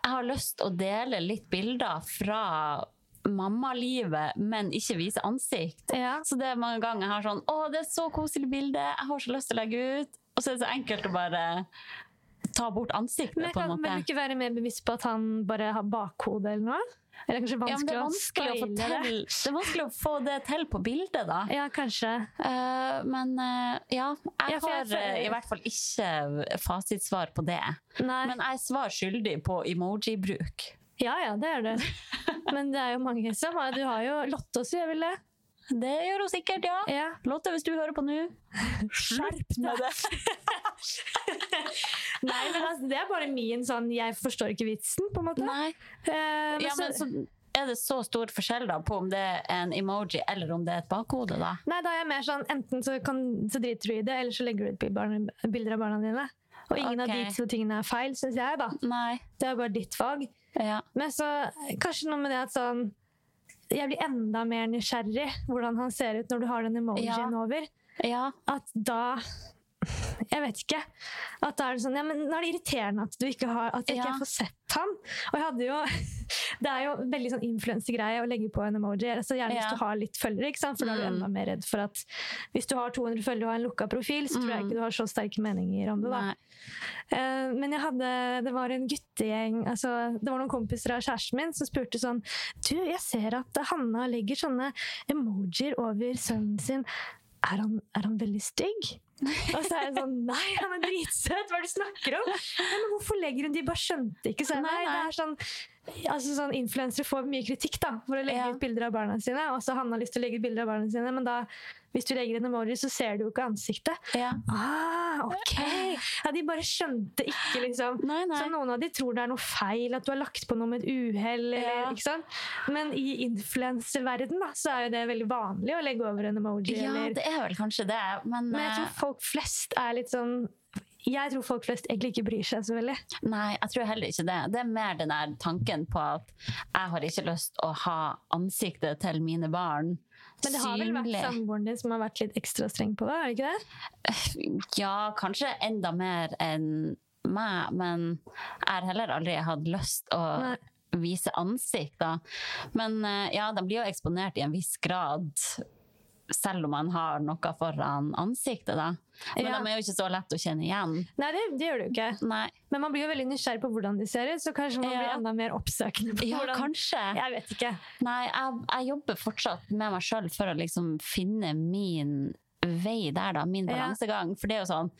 Jeg har lyst å dele litt bilder fra mammalivet, men ikke vise ansikt. Ja. Så det er mange ganger jeg har sånn Å, det er så koselig bilde! Jeg har så lyst til å legge ut. Og så er det så enkelt å bare ta bort ansiktet, Men jeg kan du vel ikke være mer bevisst på at han bare har bakhode eller noe? Eller kanskje Ja, det vanskelig, er vanskelig å det? Det er vanskelig å få det til på bildet, da. Ja, kanskje. Uh, men uh, ja, jeg Ja, jeg har føler- eh, i hvert fall ikke fasitsvar på det. Nei. Men jeg er svar skyldig på emoji-bruk. Ja, ja, det er det. Men det er jo mange som har Du har jo Lotte også, gjør vel det? Det gjør hun sikkert, ja. Ja. Lotte, hvis du hører på nå, skjerp med det. Nei, men altså, det er bare min sånn Jeg forstår ikke vitsen, på en måte. Nei. Eh, men Ja, men så, så er det så stor forskjell da på om det er en emoji eller om det er et bakhode, da? nei, da er jeg mer sånn enten så, kan, så driter du i det, eller så legger du ut bilder av barna dine. Og ingen av de to tingene er feil, syns jeg, da. Nei. Det er bare ditt valg. Ja. Men så kanskje noe med det at sånn Jeg blir enda mer nysgjerrig hvordan han ser ut når du har den emojien Ja. over. ja. At da Jeg vet ikke. At da er det sånn Ja, men nå er det irriterende at du ikke har At jeg ikke Ja. får sett han. Og jeg hadde jo Det er jo veldig sånn influensegreie å legge på en emoji. Altså gjerne Ja. hvis du har litt følgere, ikke sant? for da er du Mm. enda mer redd for at hvis du har 200 følgere og har en lukka profil, så tror jeg Mm. ikke du har så sterke meninger om det. da. Eh, men jeg hadde, det var en guttegjeng altså, Det var noen kompiser av kjæresten min som spurte sånn Du, jeg ser at Hanna legger sånne emojier over sønnen sin. Er han, er han veldig stygg? Og så er jeg sånn Nei, han er dritsøt! Hva er det du snakker om? Men Hvorfor legger hun de? Bare skjønte ikke. Så Nei, nei, det er sånn Altså sånn Influensere får mye kritikk da, for å legge Ja. ut bilder av barna sine. Og så han har lyst til å legge ut bilder av barna sine, men da, hvis du legger en emoji, så ser du jo ikke ansiktet. Ja. Ah, ok! Ja, de bare skjønte ikke, liksom. Nei, nei. Så noen av de tror det er noe feil, at du har lagt på noe med et uhell. Ja. Men i influenserverdenen så er jo det veldig vanlig å legge over en emoji. ja, eller... det er vel kanskje det, men, Men jeg eh, tror folk flest er litt sånn jeg tror folk flest egentlig ikke bryr seg så veldig. Nei, jeg tror heller ikke det. Det er mer den der tanken på at jeg har ikke lyst å ha ansiktet til mine barn Men det har vel vært synlig. samboeren din som har vært litt ekstra streng på det? er det ikke det? Ja, kanskje enda mer enn meg, men jeg har heller aldri hatt lyst å Nei. vise ansikt. Da. Men eh, ja, de blir jo eksponert i en viss grad, selv om man har noe foran ansiktet. Da. Men Ja. de er jo ikke så lett å kjenne igjen. Nei, det, det gjør det jo ikke. Nei. Men man blir jo veldig nysgjerrig på hvordan de ser ut, så kanskje man Ja. blir enda mer oppsøkende på Ja, hvordan kanskje. Jeg vet ikke. Nei, jeg, jeg jobber fortsatt med meg sjøl for å liksom finne min vei der, da. Min balansegang. For det er jo sånn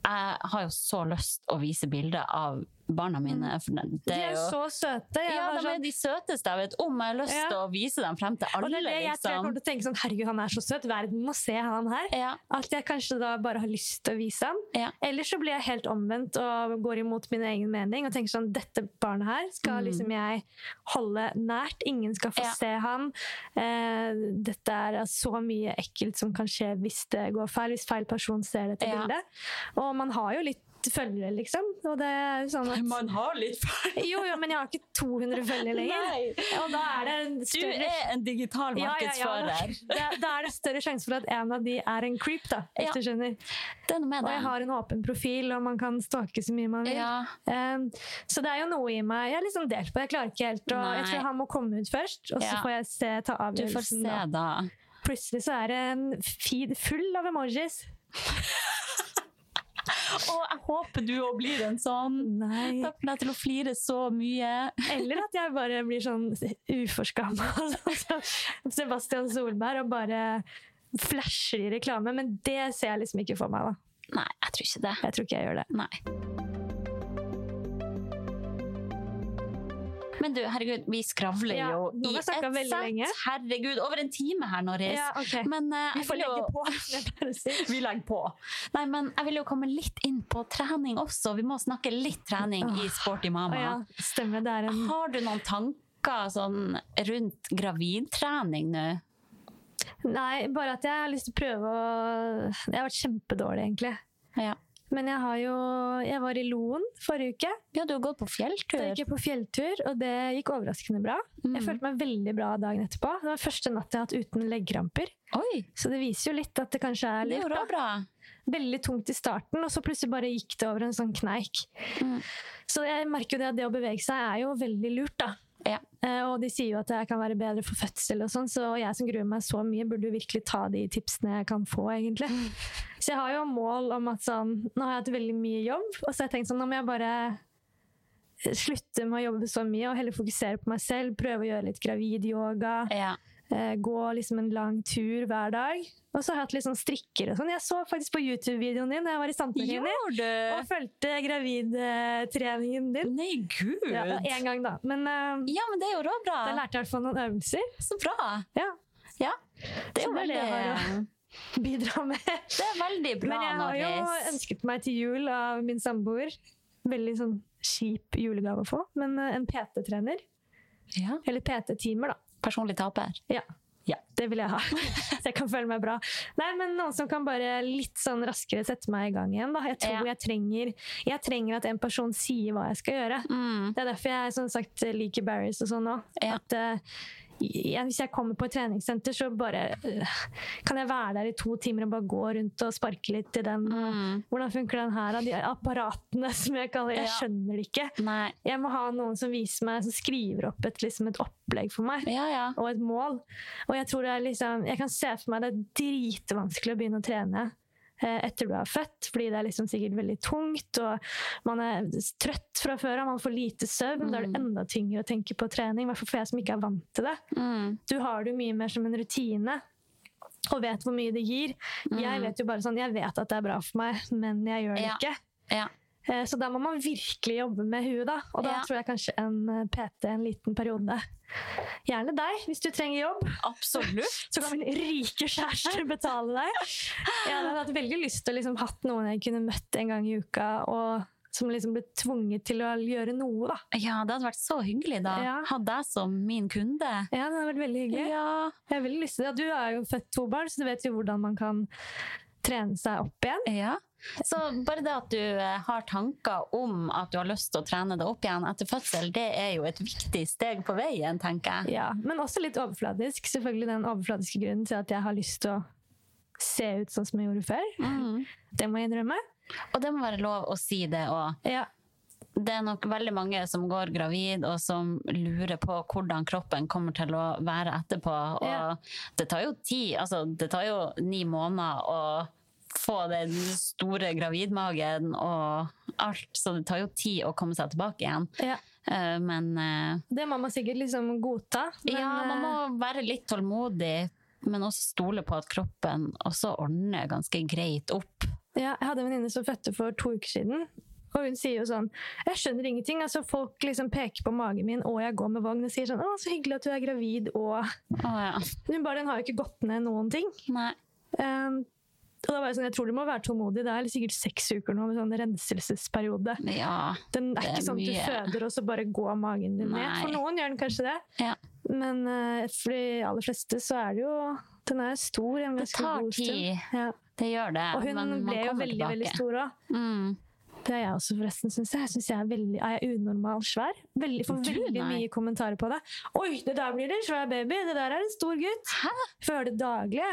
Jeg har jo så lyst å vise bilder av barna mine. Det, De er jo så søte. Jeg ja, de de er sånn, de søteste jeg vet om. Jeg har lyst Ja. til å vise dem frem til og alle, det er det jeg tror jeg liksom. kommer til å tenke sånn Herregud, han er så søt. Verden må se han her. Ja, At jeg kanskje da bare har lyst til å vise ham. ja. Eller så blir jeg helt omvendt og går imot min egen mening og tenker sånn Dette barnet her skal Mm. liksom jeg holde nært. Ingen skal få Ja. se han. Eh, dette er så mye ekkelt som kan skje hvis det går feil. Hvis feil person ser dette Ja. bildet. Og man har jo litt følgere, liksom. Sånn at har litt følgere! Jo, jo, men jeg har ikke 200 følgere lenger. Og da er det en Du er en digital Ja, ja, ja. Da, er det større sjanse for at en av de er en creep, da. Hvis du skjønner. Er Og jeg har en åpen profil, og man kan stalke så mye man vil. Ja. Um, så det er jo noe i meg Jeg er liksom delt på. Jeg klarer ikke helt og Jeg tror han må komme ut først, og så får jeg se, ta Du får avgjørelsen. se, da. da. Plutselig så er det en feed full av emojis. Å, jeg håper du òg blir en sånn. Nei. Takk for deg til å flire så mye. Eller at jeg bare blir sånn uforskamma som Sebastian Solberg og bare flasher i reklame. Men det ser jeg liksom ikke for meg, da. Nei, jeg tror ikke det. Jeg tror ikke jeg gjør det. Nei. Men du, herregud, vi skravler Ja, jo i et ett sett. lenge. Herregud, over en time her, Norris. Ja, ok. Men uh, Vi får legge på. Vi legger på. Nei, men jeg vil jo komme litt inn på trening også. Vi må snakke litt trening i Sporty mama. mamma. ja, stemmer. Det er en Har du noen tanker sånn rundt gravidtrening nå? Nei, bare at jeg har lyst til å prøve å Jeg har vært kjempedårlig, egentlig. Ja. Men jeg har jo Jeg var i Loen forrige uke. ja, du har gått på fjelltur? Da gikk jeg på fjelltur, og det gikk overraskende bra. Mm. Jeg følte meg veldig bra dagen etterpå. Det var første natt jeg har hatt uten leggkramper. Så det viser jo litt at det kanskje er jo da. bra. Veldig tungt i starten, og så plutselig bare gikk det over en sånn kneik. Mm. Så jeg merker jo det at det å bevege seg er jo veldig lurt, da. Ja. Eh, Og de sier jo at det kan være bedre for fødsel og sånn, så jeg som gruer meg så mye, burde jo virkelig ta de tipsene jeg kan få, egentlig. Så jeg har jo mål om at sånn Nå har jeg hatt veldig mye jobb, og så har jeg tenkt sånn Nå må jeg bare slutte med å jobbe så mye og heller fokusere på meg selv. Prøve å gjøre litt gravidyoga. Ja. Eh, gå liksom en lang tur hver dag. Og så har jeg hatt litt sånn strikker og sånn. Jeg så faktisk på YouTube-videoen din da jeg var i Sandtøyini. Gjorde Og fulgte gravidtreningen din. Nei, gud! Ja, en gang, da. Men uh, Ja, men det er jo råbra. da lærte jeg i hvert fall noen øvelser. Så bra. Ja, Ja. Det er jo er det Bidra med. det er veldig bra, Men jeg har jo Norris. ønsket meg til jul av min samboer. Veldig sånn kjip julegave å få, men eh, en PT-trener. Ja. Eller PT-timer, da. Personlig taper. Ja. Ja. Det vil jeg ha. Så jeg kan føle meg bra. Nei, men Noen som kan bare litt sånn raskere sette meg i gang igjen. Da. Jeg tror Ja. jeg, trenger, jeg trenger at en person sier hva jeg skal gjøre. Mm. Det er derfor jeg som sagt liker Barry's og sånn òg. Ja. At eh, hvis jeg kommer på et treningssenter, så bare eh, kan jeg være der i to timer og bare gå rundt og sparke litt i den. Mm. Hvordan funker den her? De apparatene som jeg kaller Jeg Ja. skjønner det ikke. Nei. Jeg må ha noen som viser meg, som skriver opp et, liksom et opplegg for meg Ja, ja. og et mål. Og jeg tror det er liksom Jeg kan se for meg det er dritvanskelig å begynne å trene etter du er født, fordi det er liksom sikkert veldig tungt, og man er trøtt fra før av, man får lite søvn. Da er det enda tyngre å tenke på trening, i hvert fall for jeg som ikke er vant til det. Mm. Du har det mye mer som en rutine. Og vet hvor mye det gir. Jeg vet jo bare sånn, jeg vet at det er bra for meg, men jeg gjør det Ja. ikke. Ja. Eh, Så da må man virkelig jobbe med huet, da. Og da Ja. tror jeg kanskje en eh, PT en liten periode. Gjerne deg, hvis du trenger jobb. Absolutt. Så kan min rike kjæreste betale deg. Jeg hadde hatt veldig lyst til å liksom hatt noen jeg kunne møtt en gang i uka, og som liksom ble tvunget til å gjøre noe, da. Ja, det hadde vært så hyggelig da. Ja. Hadde jeg som min kunde. Ja, det hadde vært veldig hyggelig. Ja. Jeg har veldig lyst til det. Du har jo født to barn, så du vet jo hvordan man kan trene seg opp igjen. ja. Så bare det at du eh, har tanker om at du har lyst til å trene deg opp igjen etter fødsel, det er jo et viktig steg på veien, tenker jeg. Ja, men også litt overfladisk. Selvfølgelig den overfladiske grunnen til at jeg har lyst til å se ut sånn som jeg gjorde før. Mm. Det må jeg innrømme. Og det må være lov å si det òg. Ja. Det er nok veldig mange som går gravid og som lurer på hvordan kroppen kommer til å være etterpå. Og Ja. det tar jo tid. Altså, det tar jo ni måneder å få den store gravidmagen og alt, så det tar jo tid å komme seg tilbake igjen. Ja. Eh, Men eh, Det må man sikkert liksom godta. Men, ja, man må eh, være litt tålmodig, men også stole på at kroppen også ordner ganske greit opp. ja, jeg hadde en venninne som fødte for to uker siden. Og hun sier jo sånn Jeg skjønner ingenting. altså Folk liksom peker på magen min, og jeg går med vogn og sier sånn 'Å, så hyggelig at du er gravid', og Å ja. Hun bare Den har jo ikke gått ned noen ting. Nei. Um, og da var jeg sånn, Jeg tror du må være tålmodig. Det er sikkert seks uker nå med sånn renselsesperiode. Ja. Den er, er ikke sånn at du føder, og så bare går magen din ned. For noen gjør den kanskje det. Ja. Men uh, for de aller fleste så er det jo Den er stor. En Det tar tid. Ja. Det gjør det. Og hun ble jo veldig tilbake. veldig stor òg. Mm. Det er jeg også, forresten. Synes jeg. Jeg synes jeg er, veldig, er jeg unormal svær. Veldig, får veldig mye kommentarer på det. 'Oi, det der blir det en svær baby! Det der er en stor gutt!' Hæ? Får høre det daglig.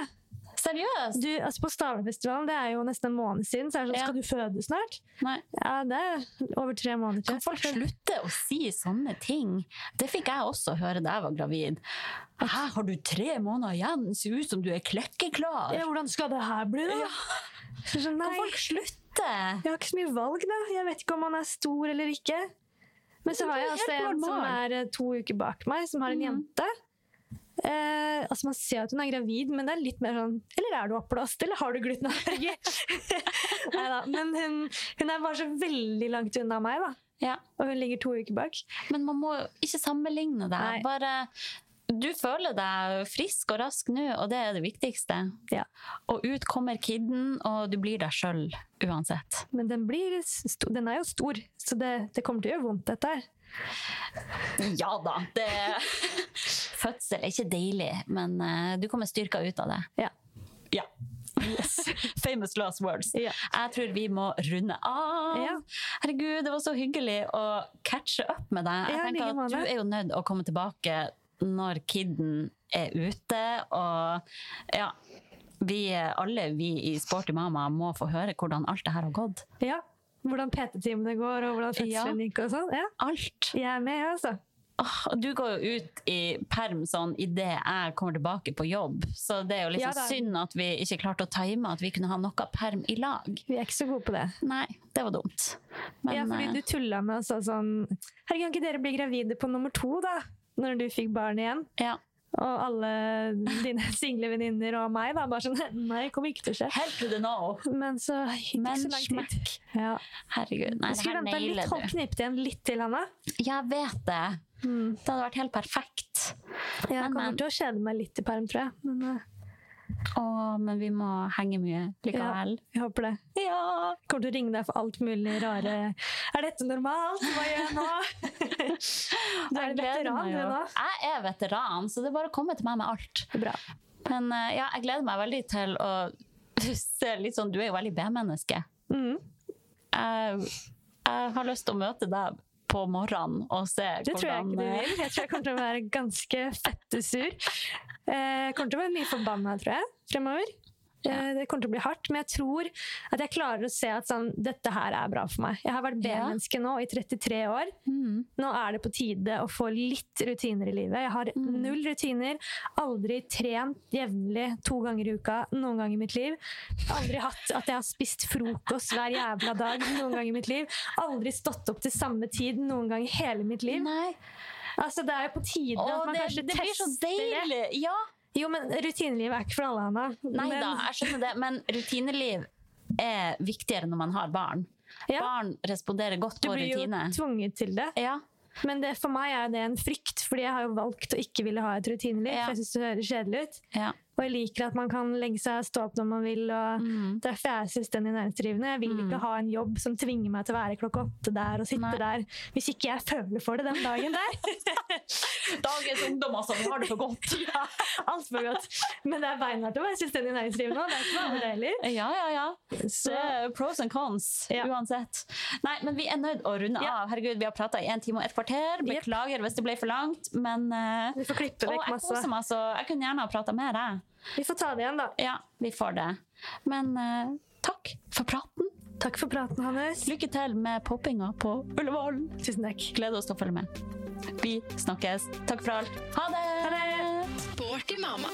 Seriøst? Du, altså på Stavernfestivalen, det er jo nesten en måned siden, så er det sånn Ja. 'Skal du føde snart?' Nei. Ja, det er over tre måneder til. Kan folk slutte å si sånne ting? Det fikk jeg også høre da jeg var gravid. Hæ, har du tre måneder igjen? Ser ut som du er klekkeklar. Ja, hvordan skal det her bli, da? Ja. sånn, Kan folk slutte? jeg har ikke så mye valg, da. Jeg vet ikke om man er stor eller ikke. Men så har jeg altså en som er eh, to uker bak meg, som har en jente. jente. Eh, altså Man ser at hun er gravid, men det er litt mer sånn Eller er du oppblåst, eller har du glutenallergi? Neida, Men hun, hun er bare så veldig langt unna meg, da. Ja. Og hun ligger to uker bak. Men man må ikke sammenligne deg. Nei. Bare du føler deg frisk og rask nå, og det er det viktigste. Ja. Og ut kommer kidden, og du blir deg sjøl uansett. Men den, blir den er jo stor, så det, det kommer til å gjøre vondt, dette her. Ja da. Det... Fødsel er ikke deilig, men eh, du kommer styrka ut av det. Ja. Ja. Yes. Famous last words. Ja. Jeg tror vi må runde av. Ja. Herregud, det var så hyggelig å catche up med deg. Jeg tenker at Du er jo nødt å komme tilbake når kidden er ute, og ja vi, alle vi i Sporty Mama må få høre hvordan alt det her har gått. ja. Hvordan PT-timene går, og hvordan fødselen gikk og sånn. Ja. Alt. Jeg er med, altså. Oh, du går jo ut i perm sånn idet jeg kommer tilbake på jobb, så det er jo liksom Ja sånn synd at vi ikke klarte å time at vi kunne ha noe perm i lag. Vi er ikke så gode på det. Nei, det var dumt. Men ja, fordi eh, du tulla med oss og sånn Herregud, kan ikke dere bli gravide på nummer to, da? Når du fikk barn igjen. ja. Og alle dine single venninner og meg da, bare sånn Nei, det kommer ikke til å skje. Help to the know. Men så gikk det ikke så lang tid. Ja. Herregud, nei, skulle vente venta litt, holdt igjen litt til, Hanna. Jeg vet det. Mm. Det hadde vært helt perfekt. Jeg Men, kommer men. til å kjede meg litt i perm, tror jeg. Men eh, Åh, men vi må henge mye likevel. Ja, jeg håper det. Ja. Jeg kommer til å ringe deg for alt mulig rare Er dette normalt? Hva gjør jeg nå? Du er veteran, du da nå. Jeg er veteran, så det er bare å komme til meg med alt. Bra. Men eh, ja, jeg gleder meg veldig til å se litt sånn Du er jo veldig B-menneske. Mm. Jeg, jeg har lyst til å møte deg på morgenen og se Det tror jeg ikke du eh, vil. Jeg tror jeg kommer til å være ganske fettesur. Eh, kommer til å være mye forbanna, tror jeg, fremover. Eh, Det kommer til å bli hardt, men jeg tror at jeg klarer å se at sånn, dette her er bra for meg. Jeg har vært B-menneske nå i 33 år. mm, Nå er det på tide å få litt rutiner i livet. Jeg har Mm. null rutiner. Aldri trent jevnlig to ganger i uka noen gang i mitt liv. Aldri hatt at jeg har spist frokost hver jævla dag noen gang i mitt liv. Aldri stått opp til samme tid noen gang i hele mitt liv. Nei. Altså, det er jo på tide Åh, at man det, kanskje det blir så tester det. Ja. Jo, men rutineliv er ikke for alle, Anna. Nei men, da, jeg skjønner det, men rutineliv er viktigere når man har barn. Ja. Barn responderer godt på rutine. Du blir jo tvunget til det. Ja. Men det, for meg er det en frykt, fordi jeg har jo valgt å ikke ville ha et rutineliv. Ja. For jeg syns det høres kjedelig ut. Ja. Og jeg liker at man kan legge seg og stå opp når man vil. og Mm. Derfor er jeg selvstendig næringsdrivende. Jeg vil ikke ha en jobb som tvinger meg til å være klokka åtte der og sitte Nei. der hvis ikke jeg føler for det den dagen der. Dagens ungdom, altså. Vi har det for godt. Altfor godt. Men det er beinhardt å være selvstendig næringsdrivende. Det er ikke noe deilig. Ja, ja, ja. Så Det er pros and cons Ja. uansett. Nei, men vi er nødt å runde Ja. av. Herregud, vi har prata i en time og et kvarter. Beklager Beklager hvis det ble for langt, men uh, vi får klippe vekk jeg masse. koser meg så Jeg kunne gjerne ha prata mer, jeg. Vi får ta det igjen, da. Ja, vi får det. Men eh, takk for praten. Takk for praten, Hannes. Lykke til med poppinga på Ullevål. Tusen takk. Gleder oss til å følge med. Vi snakkes. Takk for alt. Ha det! Sporty mamma.